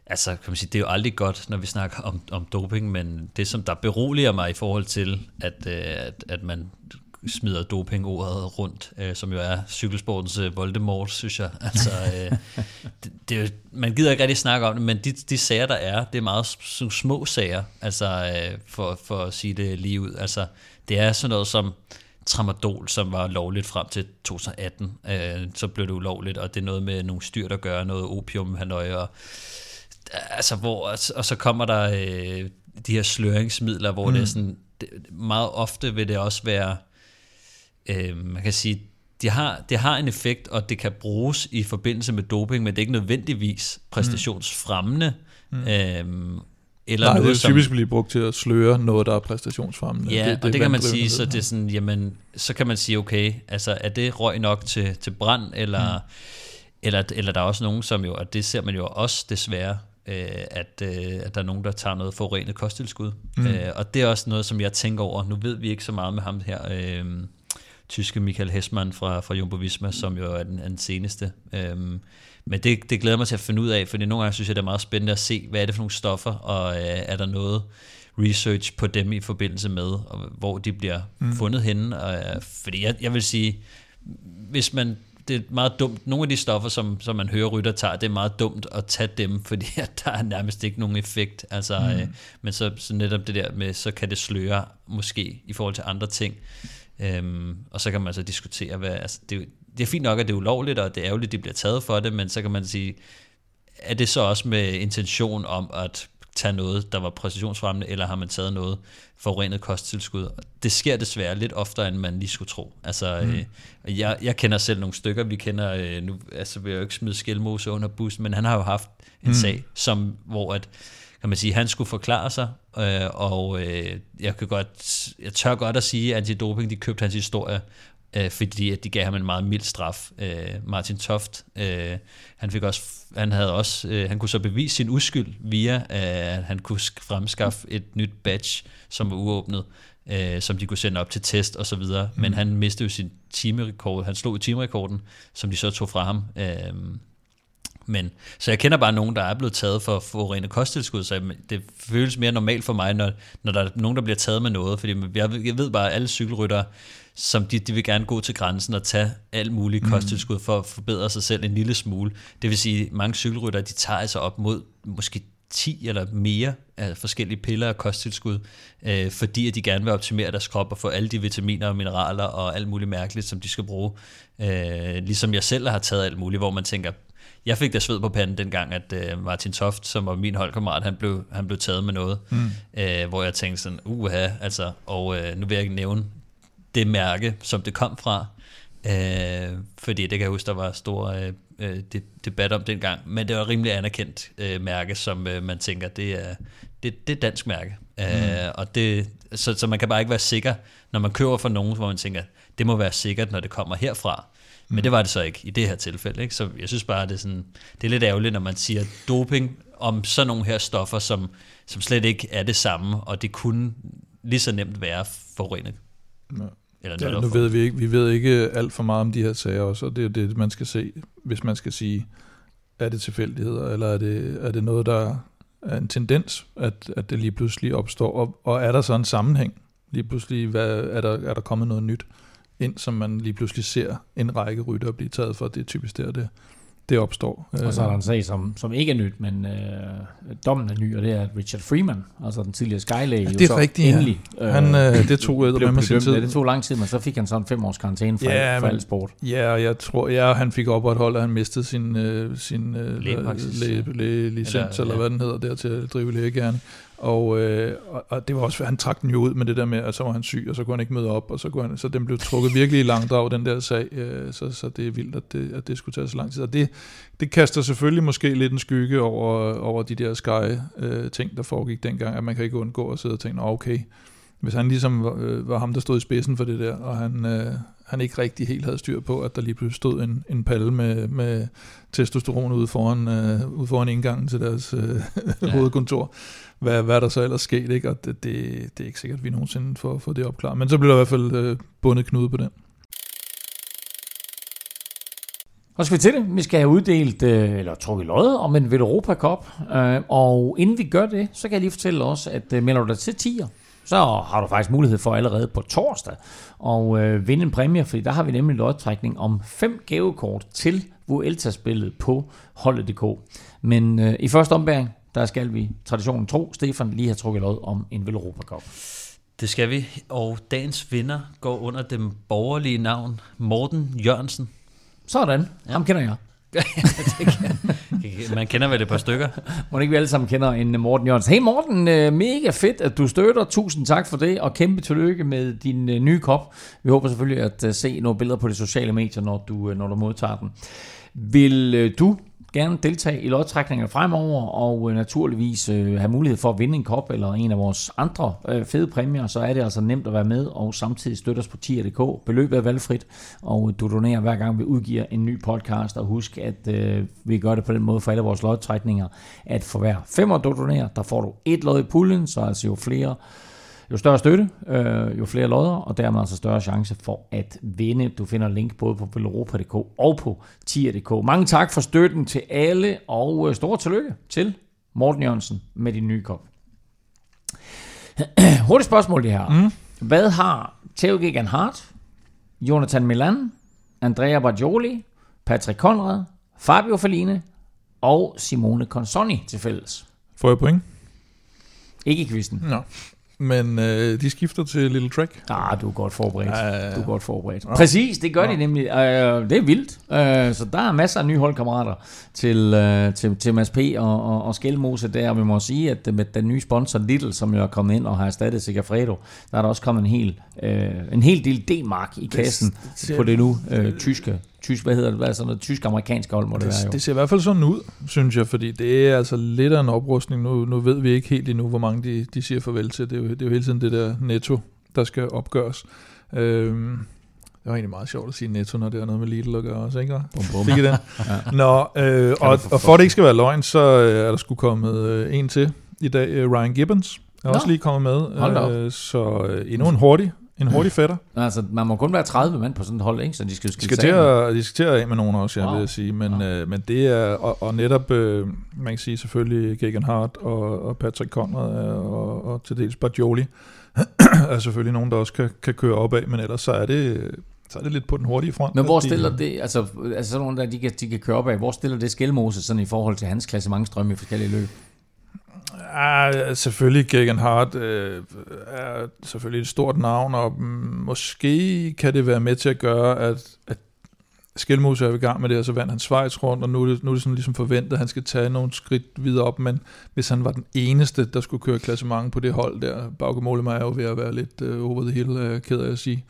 Altså, kan man sige, det er jo aldrig godt, når vi snakker om, om doping, men det, som der beroliger mig i forhold til, at, øh, at, at man smider dopingordet rundt, øh, som jo er cykelsportens øh, Voldemort, synes jeg. Altså, øh, det, det, man gider ikke rigtig snakke om det, men de, de sager, der er, det er meget små sager, altså øh, for, for at sige det lige ud. Altså, det er sådan noget som, tramadol, som var lovligt frem til 2018. Øh, så blev det ulovligt, og det er noget med nogle styr, der gør noget opium, hanøje, og, altså, hvor, og så kommer der øh, de her sløringsmidler, hvor mm. det er sådan, det, meget ofte vil det også være, øh, man kan sige, de har, det har en effekt, og det kan bruges i forbindelse med doping, men det er ikke nødvendigvis præstationsfremmende. Mm. Øhm, eller Nej, noget, det er typisk som, blive brugt til at sløre noget, der er præstationsfremmende. Ja, det, det og det kan man sige, så det er sådan, jamen, så kan man sige, okay, altså er det røg nok til, til brand, eller, mm. eller, eller der er også nogen, som jo, og det ser man jo også desværre, øh, at, øh, at der er nogen, der tager noget forurenet kosttilskud. Mm. Øh, og det er også noget, som jeg tænker over. Nu ved vi ikke så meget med ham her, øh, tyske Michael Hessmann fra, fra Jumbo Visma, som jo er den, den seneste. Øh, men det, det glæder mig til at finde ud af, fordi nogle gange synes jeg, det er meget spændende at se, hvad er det for nogle stoffer, og øh, er der noget research på dem i forbindelse med, og hvor de bliver mm. fundet henne. Og, øh, fordi jeg, jeg vil sige, hvis man det er meget dumt. Nogle af de stoffer, som, som man hører rytter tager, det er meget dumt at tage dem, fordi at der er nærmest ikke nogen effekt. Altså, mm. øh, men så, så netop det der med, så kan det sløre måske i forhold til andre ting. Øhm, og så kan man så diskutere, hvad, altså, det, det er fint nok, at det er ulovligt, og det er ærgerligt, at de bliver taget for det, men så kan man sige, er det så også med intention om at tage noget, der var præcisionsfremmende, eller har man taget noget forurenet kosttilskud? Det sker desværre lidt oftere, end man lige skulle tro. Altså, mm. øh, jeg, jeg kender selv nogle stykker, vi kender, øh, nu altså, vil jeg jo ikke smide Skelmose under bussen, men han har jo haft en mm. sag, som, hvor at, kan man sige, han skulle forklare sig, øh, og øh, jeg kan godt, jeg tør godt at sige, at antidoping, de købte hans historie, øh, fordi at de gav ham en meget mild straf. Øh, Martin Toft, øh, han fik også, han havde også, øh, han kunne så bevise sin uskyld via, øh, at han kunne fremskaffe et nyt badge, som var uåbnet, øh, som de kunne sende op til test og så videre. Mm. Men han mistede jo sin timerekord, han slog i timerekorden, som de så tog fra ham. Øh, men, så jeg kender bare nogen, der er blevet taget for forurenet kosttilskud, så det føles mere normalt for mig, når, når der er nogen, der bliver taget med noget, fordi jeg, jeg ved bare, at alle cykelryttere som de, de vil gerne gå til grænsen og tage alt muligt mm. kosttilskud for at forbedre sig selv en lille smule. Det vil sige, at mange cykelrytter, de tager altså op mod måske 10 eller mere af forskellige piller og kosttilskud, øh, fordi at de gerne vil optimere deres krop og få alle de vitaminer og mineraler og alt muligt mærkeligt, som de skal bruge. Øh, ligesom jeg selv har taget alt muligt, hvor man tænker, jeg fik da sved på panden dengang, at øh, Martin Toft, som var min holdkammerat, han blev, han blev taget med noget, mm. øh, hvor jeg tænkte sådan, uha, altså, og øh, nu vil jeg ikke nævne det mærke, som det kom fra. Øh, fordi det kan jeg huske, der var stor øh, øh debat om dengang, men det var rimelig anerkendt øh, mærke, som øh, man tænker, det er, det, det er dansk mærke. Øh, mm. Øh, og det, så, så man kan bare ikke være sikker, når man køber fra nogen, hvor man tænker, det må være sikkert, når det kommer herfra. Men det var det så ikke i det her tilfælde. Ikke? Så jeg synes bare, det er, sådan, det er lidt ærgerligt, når man siger doping om sådan nogle her stoffer, som, som slet ikke er det samme, og det kunne lige så nemt være forurenet. Ja. Eller Ja, nu ved vi ikke, vi ved ikke alt for meget om de her sager også, og det er det, man skal se, hvis man skal sige, er det tilfældigheder, eller er det, er det noget, der er en tendens, at, at det lige pludselig opstår, og, og er der så en sammenhæng? Lige pludselig, hvad, er, der, er der kommet noget nyt ind, som man lige pludselig ser en række rytter blive taget for, det er typisk der, det, det opstår. Og så er der en sag, som, som ikke er nyt, men øh, dommen er ny, og det er Richard Freeman, altså den tidligere Skylæge. Ja, det er så rigtigt, ja. endelig, Han, øh, det tog blev, med med sin tid. Ja, det tog lang tid, men så fik han sådan fem års karantæne for, Ja, for men- al sport. Ja, og jeg tror, ja, han fik opretholdt, at han mistede sin, øh, sin øh, Lægepraksis, læge, ja. læge, licens, eller, Eller, ja. hvad den hedder, der til at drive lægegærning. Og, øh, og, og, det var også, han trak den jo ud med det der med, at så var han syg, og så kunne han ikke møde op, og så, kunne han, så den blev trukket virkelig i langdrag, den der sag, øh, så, så det er vildt, at det, at det skulle tage så lang tid. Og det, det kaster selvfølgelig måske lidt en skygge over, over de der Sky-ting, øh, der foregik dengang, at man kan ikke undgå at sidde og tænke, okay, hvis han ligesom var, øh, var ham, der stod i spidsen for det der, og han, øh, han ikke rigtig helt havde styr på, at der lige pludselig stod en, en palle med, med testosteron ude foran, øh, ude foran indgangen til deres øh, Ja. hovedkontor. Hvad, hvad er der så ellers sket, ikke? Og det, det, det er ikke sikkert, at vi nogensinde får, får det opklaret. Men så bliver der i hvert fald øh, bundet knude på den. Og skal vi til det. Vi skal have uddelt, øh, eller trukket lod om en Europa Cup. Øh, og inden vi gør det, så kan jeg lige fortælle os, at øh, melder du dig til tier, så har du faktisk mulighed for allerede på torsdag at øh, vinde en præmie, fordi der har vi nemlig lodtrækning om fem gavekort til Vuelta-spillet på holdet.dk. Men øh, i første ombæring, der skal vi traditionen tro, Stefan lige have trukket lod om en Europa Cup. Det skal vi, og dagens vinder går under den borgerlige navn Morten Jørgensen. Sådan, ja. ham kender jeg. Man kender vel et par stykker. Må ikke vi alle sammen kender en eh, Morten Jørgensen. Hey Morten, eh, mega fedt, at du støtter. Tusind tak for det, og kæmpe tillykke med din eh, nye kop. Vi håber selvfølgelig at se nogle billeder på de sociale medier, når du, når du modtager den. Vil du gerne deltage i lodtrækninger fremover, og øh, naturligvis øh, have mulighed for at vinde en kop eller en af vores andre øh, fede præmier, så er det altså nemt at være med og samtidig støtte os på tier.dk. Beløbet er valgfrit, og du donerer hver gang vi udgiver en ny podcast, og husk, at øh, vi gør det på den måde for alle vores lodtrækninger, at for hver femmer du donerer, der får du et lod i puljen, så altså jo flere jo større støtte, øh, jo flere lodder, og dermed altså større chance for at vinde. Du finder link både på velropa.dk og på tier.dk. Mange tak for støtten til alle, og øh, store tillykke til Morten Jørgensen med din nye kop. Hurtigt spørgsmål det her. Mm. Hvad har Theo Gegan Hart, Jonathan Milan, Andrea Bajoli, Patrick Conrad, Fabio Falline og Simone Consoni til fælles? Får jeg point? Ikke i quizzen. Nå. Men øh, de skifter til Little Track. Ah, du er godt forberedt. Ja. Du er godt forberedt. Præcis, det gør de nemlig. Øh, det er vildt. Øh, så der er masser af nye holdkammerater til, øh, til, til Mads P. og, og, og Skelmose der. Og vi må sige, at med den nye sponsor Lidl, som jo er kommet ind og har erstattet Sigafredo, der er der også kommet en hel, øh, en hel del D-mark i kassen ser- på det nu øh, tyske, tysk, hvad hedder det, hvad sådan noget, tysk-amerikansk hold må det, være jo. Det, det ser i hvert fald sådan ud, synes jeg, fordi det er altså lidt af en oprustning. Nu, nu ved vi ikke helt endnu, hvor mange de, de siger farvel til. Det er, jo, det er jo hele tiden det der netto, der skal opgøres. Øhm, det var egentlig meget sjovt at sige netto, når det har noget med Lidl at gøre også, ikke? Bum, bum. Fik I den? Nå, øh, og, og for at det ikke skal være løgn, så øh, er der skulle kommet øh, en til i dag. Øh, Ryan Gibbons er Nå. også lige kommet med. Øh, så øh, endnu en hurtig, en hurtig fætter. Altså, man må kun være 30 mand på sådan et hold, ikke? Så de skal skille skal, til at, de skal til at af med nogen også, jeg Wow. vil sige. Men, Wow. øh, men det er, og, og netop, øh, man kan sige selvfølgelig Gagan Hart og, og Patrick Conrad øh, og, og til dels Bajoli er selvfølgelig nogen, der også kan, kan køre opad, men ellers så er det, så er det lidt på den hurtige front. Men hvor at de- stiller det, altså, altså sådan nogle der, de kan, de kan køre op af, hvor stiller det Skelmose sådan i forhold til hans klassementstrømme i forskellige løb? Ah, selvfølgelig Gagan Hart øh, er selvfølgelig et stort navn, og mm, måske kan det være med til at gøre, at, at Skelmose er i gang med det, og så vandt han Schweiz rundt, og nu er det, nu er det sådan ligesom forventet, at han skal tage nogle skridt videre op, men hvis han var den eneste, der skulle køre klassement på det hold der, Bauke Mollema er jo ved at være lidt uh, over the hill, uh, ked af at sige,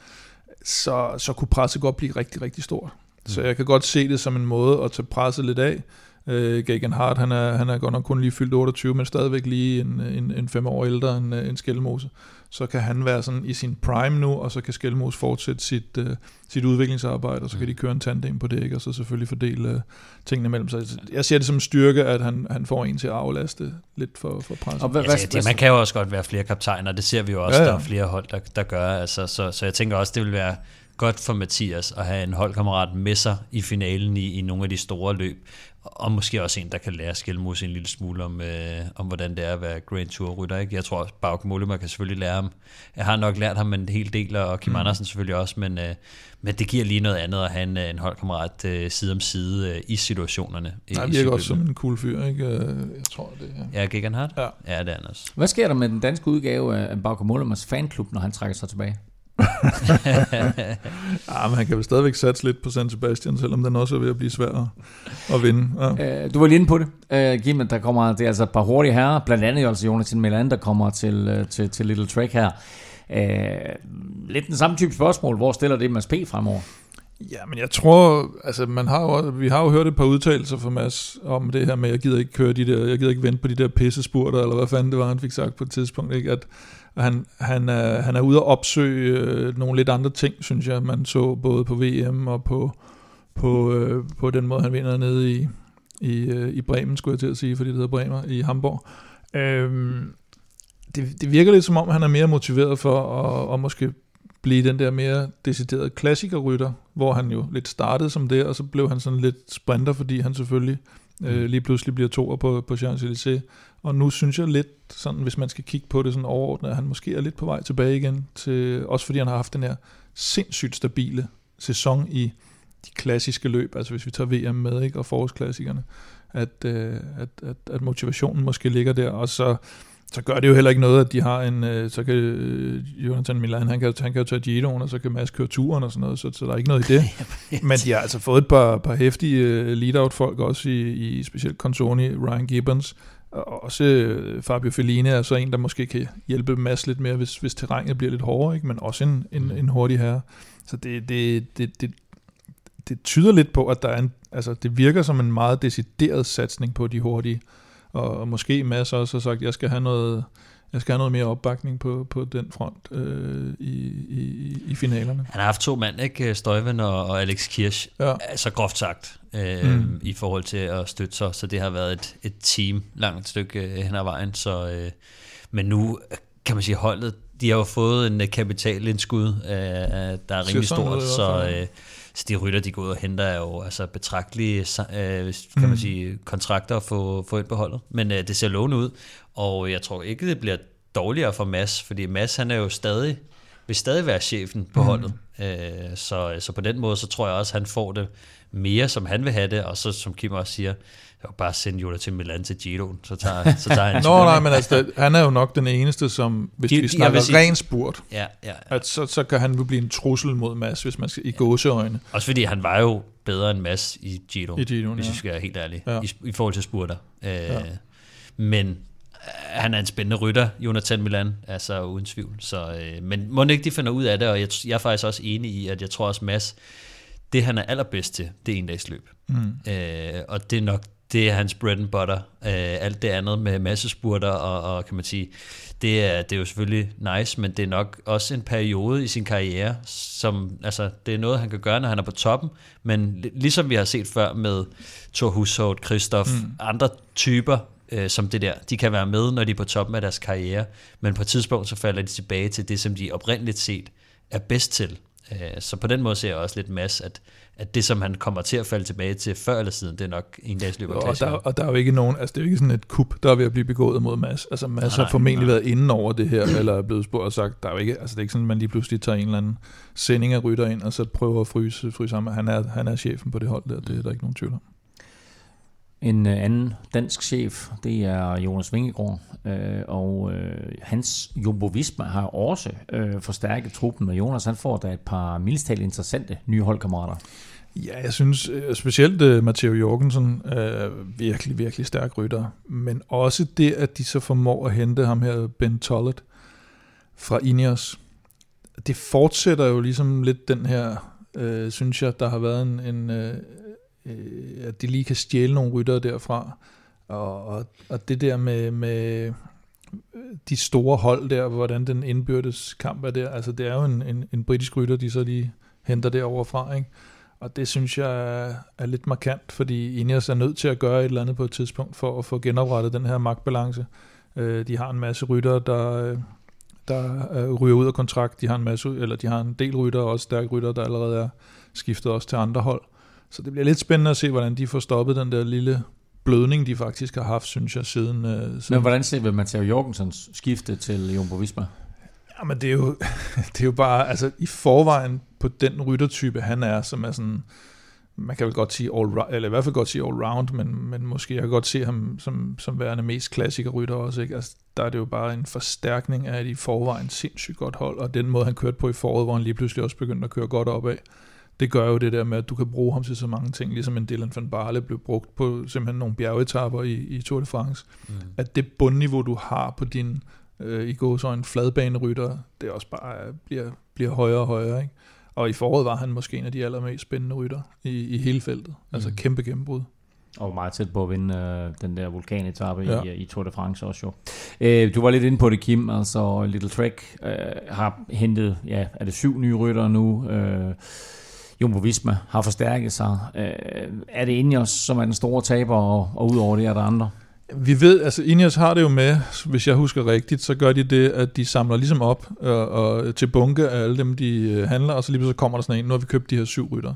så, så kunne presset godt blive rigtig, rigtig stort. Så jeg kan godt se det som en måde at tage presset lidt af, Øh, Gagan Hart, han er, han er godt nok kun lige fyldt 28, men stadigvæk lige en, en, en fem år ældre end, øh, end Skelmose. Så kan han være sådan i sin prime nu, og så kan Skelmose fortsætte sit, uh, sit udviklingsarbejde, og så kan de køre en tandem på det, ikke? og så selvfølgelig fordele uh, tingene mellem sig. Jeg ser det som en styrke, at han, han får en til at aflaste lidt for, for pressen. Og hvad, altså, det, man kan jo også godt være flere kaptajner, det ser vi jo også, ja, ja. der er flere hold, der, der gør. Altså, så, så jeg tænker også, det vil være godt for Mathias at have en holdkammerat med sig i finalen i, i nogle af de store løb, og måske også en, der kan lære Skelmos en lille smule om, øh, om hvordan det er at være Grand Tour-rytter. Ikke? Jeg tror, Bauk Mollema kan selvfølgelig lære ham. Jeg har nok lært ham en hel del, og Kim mm. Andersen selvfølgelig også, men, øh, men det giver lige noget andet at have en, en holdkammerat øh, side om side øh, i situationerne. Nej, han virker også som en cool fyr, ikke? Øh, jeg tror det. Ja, ja Gigan Hart? Ja. ja, det er han også. Hvad sker der med den danske udgave af Bauk Mollemas fanklub, når han trækker sig tilbage? ja, men han kan vel stadigvæk satse lidt på San Sebastian, selvom den også er ved at blive svær at vinde. Ja. Øh, du var lige inde på det, uh, Kim, der kommer, det er altså et par hurtige herrer, blandt andet altså Jonathan Milan, der kommer til, uh, til, til Little Trek her. Uh, lidt den samme type spørgsmål, hvor stiller det MSP fremover? Ja, men jeg tror, altså man har jo, vi har jo hørt et par udtalelser fra Mads om det her med, at jeg gider ikke køre de der, jeg gider ikke vente på de der pissespurter, eller hvad fanden det var, han fik sagt på et tidspunkt, ikke? at han, han, er, han er ude at opsøge øh, nogle lidt andre ting, synes jeg, man så både på VM og på, på, øh, på den måde, han vinder nede i, i, øh, i Bremen, skulle jeg til at sige, fordi det hedder Bremer, i Hamburg. Øhm, det, det virker lidt som om, han er mere motiveret for at, at måske blive den der mere deciderede klassikerrytter, hvor han jo lidt startede som det, og så blev han sådan lidt sprinter, fordi han selvfølgelig øh, lige pludselig bliver toer på, på Champs-Élysées. Og nu synes jeg lidt, sådan, hvis man skal kigge på det sådan overordnet, at han måske er lidt på vej tilbage igen, til, også fordi han har haft den her sindssygt stabile sæson i de klassiske løb, altså hvis vi tager VM med, ikke, og forårsklassikerne, at, øh, at, at, at motivationen måske ligger der, og så så gør det jo heller ikke noget, at de har en, øh, så kan øh, Jonathan Milan, han kan, han kan jo tage Giroen, og så kan Mads køre turen og sådan noget, så, så der er ikke noget i det. Men de har altså fået et par, par hæftige øh, lead-out-folk også i, i specielt Consoni, Ryan Gibbons, og også øh, Fabio Fellini er så en, der måske kan hjælpe Mads lidt mere, hvis, hvis terrænet bliver lidt hårdere, ikke? men også en, en, mm. en hurtig herre. Så det, det, det, det, det tyder lidt på, at der er en, altså, det virker som en meget decideret satsning på de hurtige og, måske Mads også har sagt, jeg skal have noget, jeg skal have noget mere opbakning på, på den front øh, i, i, i finalerne. Han har haft to mand, ikke? Støjven og, og Alex Kirsch. Ja. Altså groft sagt, øh, mm. i forhold til at støtte sig. Så det har været et, et team langt stykke øh, hen ad vejen. Så, øh, men nu kan man sige, holdet, de har jo fået en kapitalindskud, øh, der er rimelig stort. Så, øh, så de rytter, de går ud og henter, er jo altså betragtelige øh, kan man mm. sige, kontrakter at få, få ind på holdet. Men øh, det ser lovende ud, og jeg tror ikke, det bliver dårligere for Mads, fordi Mads han er jo stadig, vil stadig være chefen på mm. holdet. Øh, så, så på den måde, så tror jeg også, han får det mere, som han vil have det, og så som Kim også siger, jeg bare sende Jota til Milan til Giro, så tager, så tager han Nå nej, men altså, han er jo nok den eneste, som, hvis de, vi snakker sige, ren spurt, ja, ja, ja. At så, så kan han jo blive en trussel mod Mads, hvis man skal i gåseøjne. Også fordi han var jo bedre end Mads i Giro, I Giro hvis ja. vi skal være helt ærlige, ja. i, i forhold til spurter. Øh, ja. Men øh, han er en spændende rytter, Jonathan Milan, altså uden tvivl. Så, øh, men må ikke de finder ud af det, og jeg, jeg er faktisk også enig i, at jeg tror også Mads, det han er allerbedst til, det er en dags løb. Mm. Øh, og det er nok det er hans bread and butter. Øh, alt det andet med massespurter og, og kan man sige, det er, det er jo selvfølgelig nice, men det er nok også en periode i sin karriere, som, altså, det er noget, han kan gøre, når han er på toppen, men ligesom vi har set før med Thor Hushovd, Christoph, mm. andre typer, øh, som det der, de kan være med, når de er på toppen af deres karriere, men på et tidspunkt så falder de tilbage til det, som de oprindeligt set er bedst til. Øh, så på den måde ser jeg også lidt mass, at at det, som han kommer til at falde tilbage til før eller siden, det er nok en dags løb og, der, og der er jo ikke nogen, altså det er jo ikke sådan et kup, der er ved at blive begået mod Mads. Altså Mads har formentlig nej. været inden over det her, eller er blevet spurgt og sagt, der er jo ikke, altså det er ikke sådan, at man lige pludselig tager en eller anden sending af rytter ind, og så prøver at fryse, fryse sammen. Han er, han er chefen på det hold der, det er der ikke nogen tvivl om. En øh, anden dansk chef, det er Jonas Vingegaard, øh, og øh, hans Jumbo Visma har også øh, forstærket truppen, og Jonas han får da et par mildestalt interessante nye holdkammerater. Ja, jeg synes øh, specielt uh, Matteo Jorgensen er virkelig, virkelig stærk rytter, men også det, at de så formår at hente ham her, Ben Tollet, fra Ineos. Det fortsætter jo ligesom lidt den her, øh, synes jeg, der har været en, en, øh, øh, at de lige kan stjæle nogle ryttere derfra. Og, og, og det der med, med øh, de store hold der, hvordan den indbyrdes kamp er der, altså det er jo en, en, en britisk rytter, de så lige henter derovre fra, ikke? Og det synes jeg er, lidt markant, fordi Ineos er nødt til at gøre et eller andet på et tidspunkt for at få genoprettet den her magtbalance. Øh, de har en masse rytter, der, der øh, ryger ud af kontrakt. De har en masse, eller de har en del rytter, også stærke rytter, der allerede er skiftet også til andre hold. Så det bliver lidt spændende at se, hvordan de får stoppet den der lille blødning, de faktisk har haft, synes jeg, siden... Øh, siden Men hvordan ser vi Matteo Jorgensens skifte til Jumbo Visma? Jamen det er jo, det er jo bare, altså i forvejen på den ryttertype, han er, som er sådan, man kan vel godt sige all eller i hvert fald godt sige all round, men, men måske jeg kan godt se ham som, som værende mest klassiker rytter også, ikke? Altså, der er det jo bare en forstærkning af et i forvejen sindssygt godt hold, og den måde han kørte på i foråret, hvor han lige pludselig også begyndte at køre godt opad, det gør jo det der med, at du kan bruge ham til så mange ting, ligesom en Dylan van Barle blev brugt på simpelthen nogle bjergetapper i, i Tour de France. Mm. At det bundniveau, du har på din øh, i går så en fladbanerytter, det også bare bliver, bliver højere og højere. Ikke? Og i foråret var han måske en af de allermest spændende rytter i, i hele feltet. Altså mm. kæmpe gennembrud. Og meget tæt på at vinde øh, den der vulkanetappe ja. i, i Tour de France også jo. Øh, du var lidt inde på det, Kim. Altså Little Trek øh, har hentet, ja, er det syv nye rytter nu? Øh, Jumbo Visma har forstærket sig. Øh, er det Ineos, som er den store taber, og, og udover det er der andre? Vi ved, altså Ineos har det jo med, hvis jeg husker rigtigt, så gør de det, at de samler ligesom op og, og til bunke af alle dem, de øh, handler, og så lige så kommer der sådan en, nu har vi købt de her syv rytter.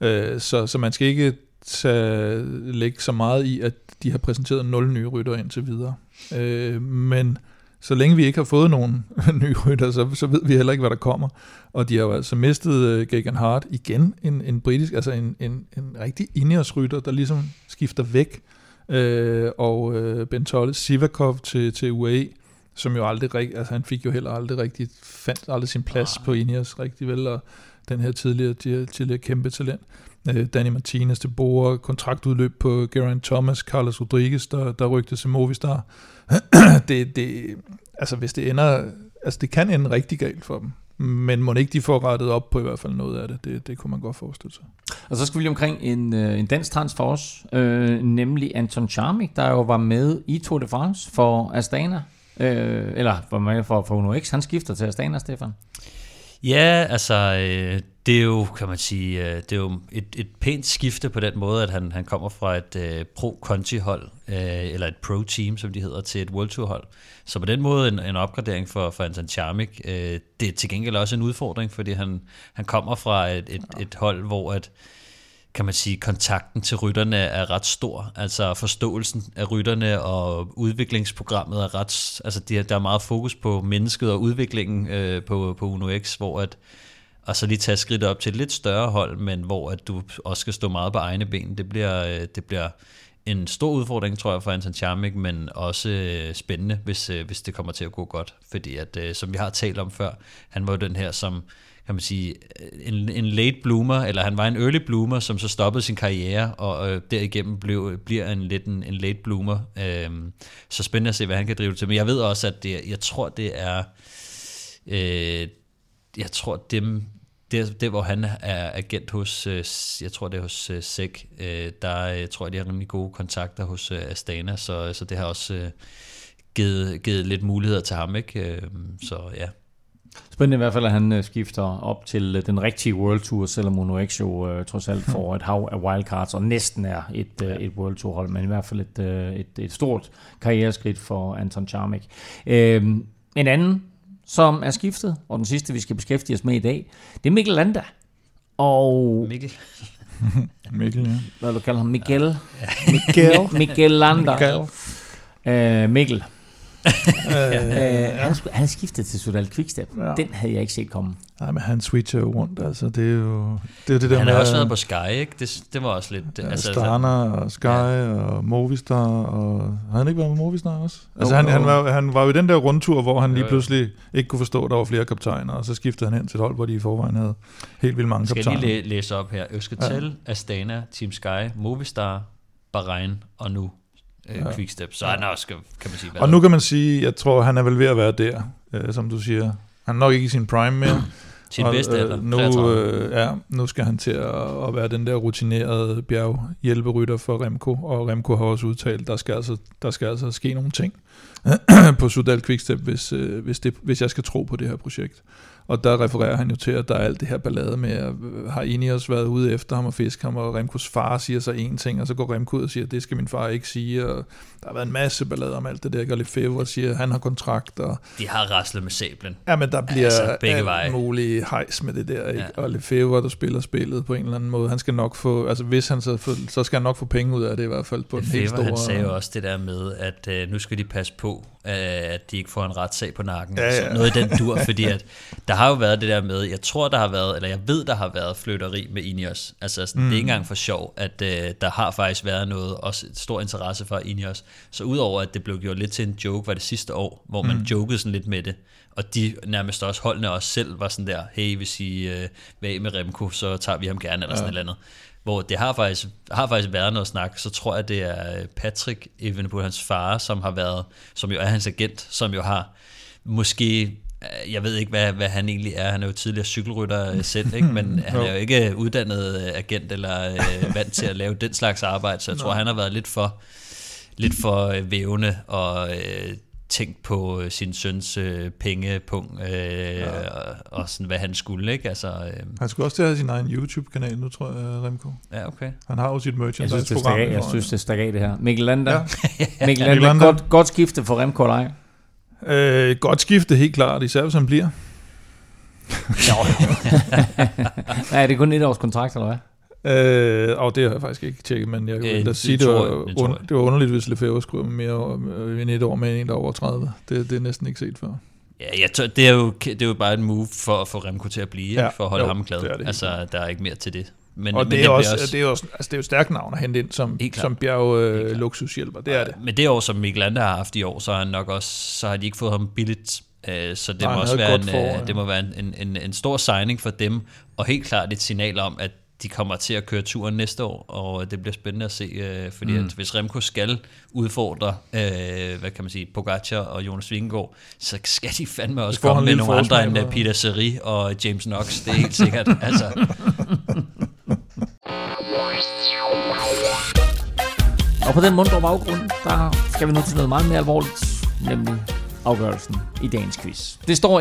Øh, så, så man skal ikke tage, lægge så meget i, at de har præsenteret nul nye rytter indtil videre. Øh, men så længe vi ikke har fået nogen nye rytter, så, så ved vi heller ikke, hvad der kommer. Og de har jo altså mistet uh, Gagan Hart igen, en, en britisk, altså en, en, en rigtig Ineos-rytter, der ligesom skifter væk. Uh, og uh, Ben Tolle, Sivakov til, til UAE, som jo aldrig rigtig, altså han fik jo heller aldrig rigtig, fandt aldrig sin plads ah. på Ineos rigtig vel, og den her tidligere, tidligere kæmpe talent. Uh, Danny Martinez til Bora, kontraktudløb på Geraint Thomas, Carlos Rodriguez, der, der rygte til Movistar. det, det, altså hvis det ender, altså det kan ende rigtig galt for dem. Men må ikke de får rettet op på i hvert fald noget af det. Det, det kunne man godt forestille sig. Og så skal vi lige omkring en, øh, en dansk transfer også, øh, nemlig Anton Charmik, der jo var med i Tour de France for Astana. Øh, eller var med for, for Uno X. Han skifter til Astana, Stefan. Ja, altså, øh, det er jo, kan man sige, øh, det er jo et, et pænt skifte på den måde, at han, han kommer fra et øh, pro-conti-hold, øh, eller et pro-team, som de hedder, til et World Tour-hold. Så på den måde en, en opgradering for, for Anton Charmik. Øh, det er til gengæld også en udfordring, fordi han, han kommer fra et, et, et hold, hvor at, kan man sige, kontakten til rytterne er ret stor. Altså forståelsen af rytterne og udviklingsprogrammet er ret... Altså der er meget fokus på mennesket og udviklingen øh, på, på Uno X, hvor at og så lige tage skridt op til et lidt større hold, men hvor at du også skal stå meget på egne ben. Det bliver, øh, det bliver en stor udfordring, tror jeg, for Anton Charmik, men også øh, spændende, hvis, øh, hvis det kommer til at gå godt. Fordi at, øh, som vi har talt om før, han var den her, som kan man sige, en, en late bloomer, eller han var en early bloomer, som så stoppede sin karriere, og øh, derigennem blev, bliver en lidt en, en late bloomer. Øh, så spændende at se, hvad han kan drive til. Men jeg ved også, at det, jeg tror, det er... Øh, jeg tror, dem, det, det, hvor han er agent hos, øh, jeg tror det er hos øh, SEC, øh, der jeg tror jeg, de har rimelig gode kontakter hos Astana, så, så det har også givet, givet lidt muligheder til ham, ikke? Øhm, så ja. Spændende i hvert fald, at han skifter op til den rigtige World Tour, selvom Uno X jo uh, trods alt får et hav af wildcards, og næsten er et, et World Tour hold, men i hvert fald et, et, et stort karriereskridt for Anton Charmik. Uh, en anden som er skiftet, og den sidste, vi skal beskæftige os med i dag, det er Mikkel Landa. Og... Mikkel. Mikkel, ja. Hvad du kalder ham? Miguel? Ja. Miguel. Mikkel Landa. Mikkel. Uh, Mikkel øh, han, skulle, han skiftet til Sudal Quickstep. Ja. Den havde jeg ikke set komme. Nej, men han switcher jo rundt. Altså, det er jo det, er det der Han har også været på Sky, ikke? Det, det var også lidt... Ja, altså, Starner og Sky ja. og Movistar. Og, har han ikke været med Movistar også? Altså, han, han, var, han var jo i den der rundtur, hvor han lige pludselig ikke kunne forstå, at der var flere kaptajner, og så skiftede han hen til et hold, hvor de i forvejen havde helt vildt mange kaptajner. Skal jeg lige læse op her? Øsketel, ja. Astana, Team Sky, Movistar, Bahrain og nu øh, ja. quickstep, så han også, kan man sige. Og nu kan man sige, jeg tror, han er vel ved at være der, øh, som du siger. Han er nok ikke i sin prime mere. Sin Og, bedste alder, nu, 33. øh, ja, nu skal han til at, at være den der rutinerede bjerghjælperytter for Remco, og Remco har også udtalt, der skal altså, der skal altså ske nogle ting på Sudal Quickstep, hvis, øh, hvis, det, hvis jeg skal tro på det her projekt. Og der refererer han jo til, at der er alt det her ballade med, at øh, har Ineos været ude efter ham og fiske ham, og Remkos far siger så en ting, og så går Remco ud og siger, at det skal min far ikke sige, og der har været en masse ballade om alt det der. Gally Fevre siger, at han har kontrakt, og De har raslet med sablen. Ja, men der bliver Altså, altså, begge alt veje. muligt hejs med det der, ikke? Ja. Og Lefebvre, der spiller spillet på en eller anden måde, han skal nok få, altså hvis han så, får- så skal han nok få penge ud af det i hvert fald på den helt store... han sagde jo også det der med, at øh, nu skal de passe på, øh, at de ikke får en retssag på nakken. Ja, Så ja. noget i den dur, fordi at der har jo været det der med, jeg tror der har været, eller jeg ved der har været flytteri med Ineos. Altså sådan, mm. det er ikke engang for sjov, at øh, der har faktisk været noget, også et stor interesse for Ineos. Så udover at det blev gjort lidt til en joke, var det sidste år, hvor man mm. jokede sådan lidt med det, og de nærmest også holdene også selv var sådan der, hey, hvis I øh, vil af med Remco, så tager vi ham gerne, eller sådan et eller andet. Hvor det har faktisk, har faktisk været noget snak, så tror jeg, det er øh, Patrick Evenepoel, hans far, som har været, som jo er hans agent, som jo har måske jeg ved ikke, hvad, hvad han egentlig er. Han er jo tidligere cykelrytter øh, selv, ikke? men han er jo ikke uddannet øh, agent eller øh, vant til at lave den slags arbejde, så jeg tror, han har været lidt for, lidt for øh, vævende og øh, tænkt på øh, sin søns øh, pengepunkt øh, ja. og, og sådan, hvad han skulle. Ikke? Altså, øh, Han skulle også til at have sin egen YouTube-kanal nu, tror jeg, Remco. ja, okay. Han har jo sit merchandise-program. jeg synes, det stak af det her. Mikkel Lander. Ja. Mikkel Mikkel Lander, Lander. godt, godt skifte for Remco ej. Øh, godt skifte, helt klart, især hvis han bliver. Nej, er det kun et års kontrakt, eller hvad? Øh, og det har jeg faktisk ikke tjekket, men jeg Øh, da det sige, det, tror var, jeg, det tror un- det var underligt, hvis Lefebvre skulle mere øh, end et år med en, der er over 30. Det, det er næsten ikke set før. Ja, jeg tør, det, er jo, det er jo bare et move for at få Remco til at blive, Ja, ja, for at holde jo, ham glad. det er det. altså, der er ikke mere til det. Men, Og men det er, bliver også, det, er også, altså det er jo stærkt navn at hente ind som, som bjerg øh, luksushjælper. Det er det. Men det år, som Mikkel Landa har haft i år, så han nok også, så har de ikke fået ham billigt. Øh, Så det Nej, må også være, en, øh, ja. det må være en, en, en, stor signing for dem, og helt klart et signal om, at de kommer til at køre turen næste år, og det bliver spændende at se, øh, fordi mm. at hvis Remco skal udfordre, øh, hvad kan man sige, Pogacar og Jonas Vingegaard, så skal de fandme også komme med nogle andre end Peter Seri og James Knox, det er helt sikkert. altså, Og på den mundre baggrund, der skal vi nu til noget meget mere alvorligt, nemlig afgørelsen i dagens quiz. Det står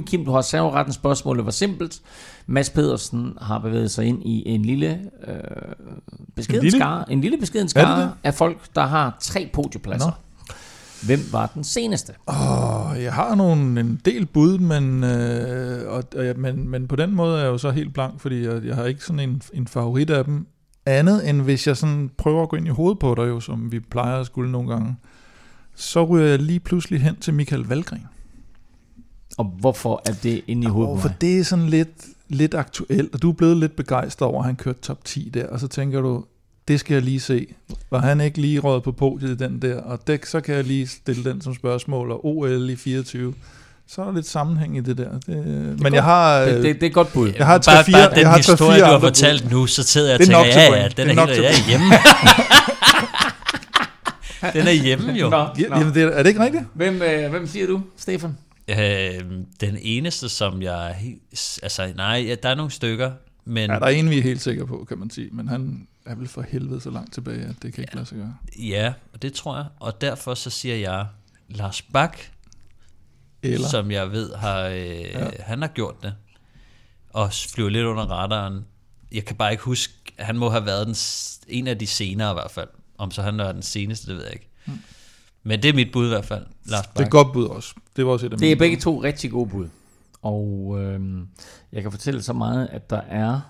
21-20. Kim, du har serveretten. Spørgsmålet var simpelt. Mads Pedersen har bevæget sig ind i en lille øh, beskeden En lille? skare, en lille beskeden skare af folk, der har tre podiepladser. Hvem var den seneste? Og jeg har nogle, en del bud, men, øh, og, og, men, men på den måde er jeg jo så helt blank, fordi jeg, jeg har ikke sådan en, en favorit af dem. Andet end hvis jeg sådan prøver at gå ind i hovedet på dig, jo, som vi plejer at skulle nogle gange, så ryger jeg lige pludselig hen til Michael Valgren. Og hvorfor er det inde i hovedet på for det er sådan lidt, lidt aktuelt, og du er blevet lidt begejstret over, at han kørte top 10 der, og så tænker du, det skal jeg lige se. Var han ikke lige røget på podiet i den der? Og det, så kan jeg lige stille den som spørgsmål, og OL i 24. Så er der lidt sammenhæng i det der. Det, men jeg har... Det, øh, det, det er godt bud. Jeg har bare, tre-fire- bare den jeg har historie, du har bud. fortalt nu, så sidder jeg og Det er tænker, ja, ja, Det den er er, nok helt, ja, hjemme. den er hjemme jo. Nå, nå. jamen, det, er er det ikke rigtigt? Hvem, øh, hvem siger du, Stefan? Øh, den eneste, som jeg... helt- Altså, nej, ja, der er nogle stykker, men Ja, der er en, vi er helt sikre på, kan man sige. Men han er vel for helvede så langt tilbage, at det kan ikke lade sig gøre. ja, og det tror jeg. Og derfor så siger jeg, Lars Bak, Eller, som jeg ved har... Øh, ja. Han har gjort det. Og flyver lidt under radaren. Jeg kan bare ikke huske... Han må have været den, en af de senere i hvert fald. Om så han er den seneste, det ved jeg ikke. Men det er mit bud i hvert fald, Lars Bak. det er et godt bud også. Det var også et af Det er begge bud. to rigtig gode bud. Og øhm, jeg kan fortælle så meget, at der er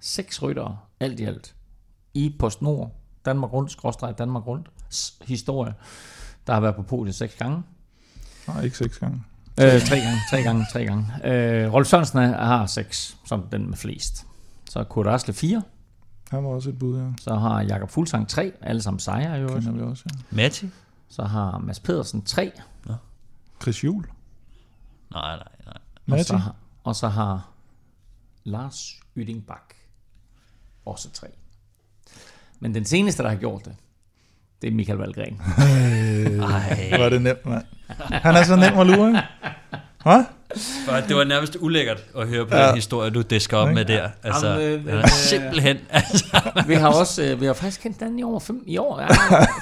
seks ryttere, alt i alt, i PostNord, Danmark Rundt, skråstreg Danmark Rundt, historie, der har været på podiet seks gange. Nej, ikke seks gange. Øh, tre gange, tre gange, tre gange. Øh, Rolf Sørensen er- har seks, som den med flest. Så Kurt Asle fire, Han var også et bud, ja. så har Jakob Fuglsang tre, alle sammen sejre øvrigt. Kender vi også, ja. Matti? Så har Mads Pedersen tre, Chris Juhl. Nej, nej, nej. og Matti. så, har, og så har Lars Yding Bak også tre. Men den seneste, der har gjort det, det er Michael Valgren. Ej. Var det nemt, mand. Han er så nem at lure, ikke? Hvad? For det var nærmest ulækkert at høre på ja. den historie, du disker op med der. Altså, Jamen, øh, ja, øh, simpelthen. Altså, vi har også, øh, vi har faktisk kendt den i over fem, i år, ja,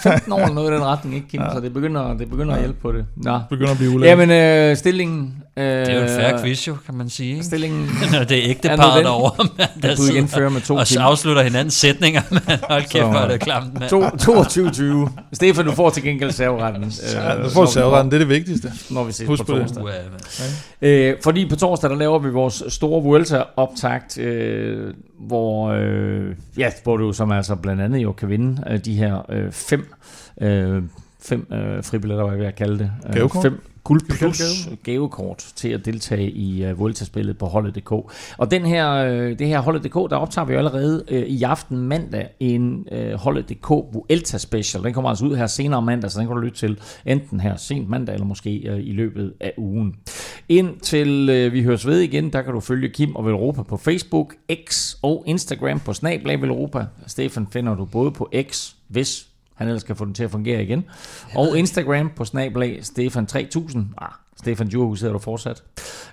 15 år eller noget i den retning, ikke Kim? Ja. Så det begynder, det begynder at hjælpe på det. Nå. Begynder at blive ulækkert. Jamen, øh, stillingen... Øh, det er jo en færre quiz, jo, kan man sige. Ikke? Stillingen... Når det er ægte par derovre, man, der fører med to og så afslutter hinandens sætninger. Man, hold kæft, hvor er det klamt, mand. To- 22-20. Stefan, du får til gengæld serveretten. Ja, øh, du får serveretten, det er det vigtigste. Når vi ses Husk på på det. torsdag. Øh, fordi på torsdag, der laver vi vores store Vuelta-optakt, øh, hvor, øh, ja, hvor du som altså blandt andet jo kan vinde øh, de her øh, fem, øh, fem øh, fribilletter, hvad jeg vil kalde det. Øh? Fem guld plus gavekort til at deltage i øh, Vuelta-spillet på holdet.dk. Og den her, øh, det her holdet.dk, der optager vi jo allerede øh, i aften mandag en øh, holdet.dk Vuelta special. Den kommer altså ud her senere mandag, så den kan du lytte til enten her sent mandag, eller måske øh, i løbet af ugen. Indtil øh, vi høres ved igen, der kan du følge Kim og Velropa på Facebook, X og Instagram på Snablag Velropa. Stefan finder du både på X, hvis han ellers kan få den til at fungere igen, og Instagram på Snablag Stefan 3000. Ah, Stefan Djurhus hedder du fortsat.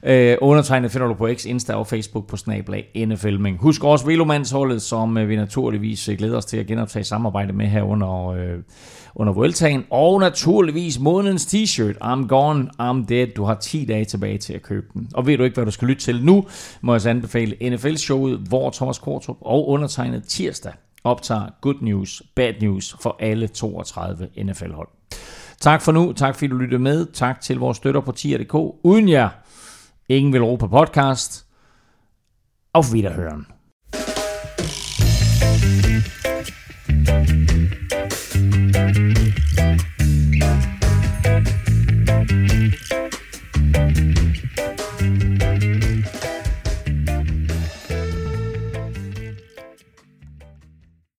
Øh, undertegnet finder du på X, Insta og Facebook på Snablag NFLming. Husk også Velomandsholdet, som øh, vi naturligvis øh, glæder os til at genoptage samarbejde med her under, øh, under Vueltaen. Og naturligvis månedens t-shirt, I'm Gone, I'm Dead. Du har 10 dage tilbage til at købe den. Og ved du ikke, hvad du skal lytte til nu, må jeg så anbefale NFL-showet, hvor Thomas Kortrup og undertegnet tirsdag optager Good News, Bad News for alle 32 NFL-hold. Tak for nu. Tak fordi du lyttede med. Tak til vores støtter på tier.dk. Uden jer, ingen vil på podcast. Auf Wiederhören.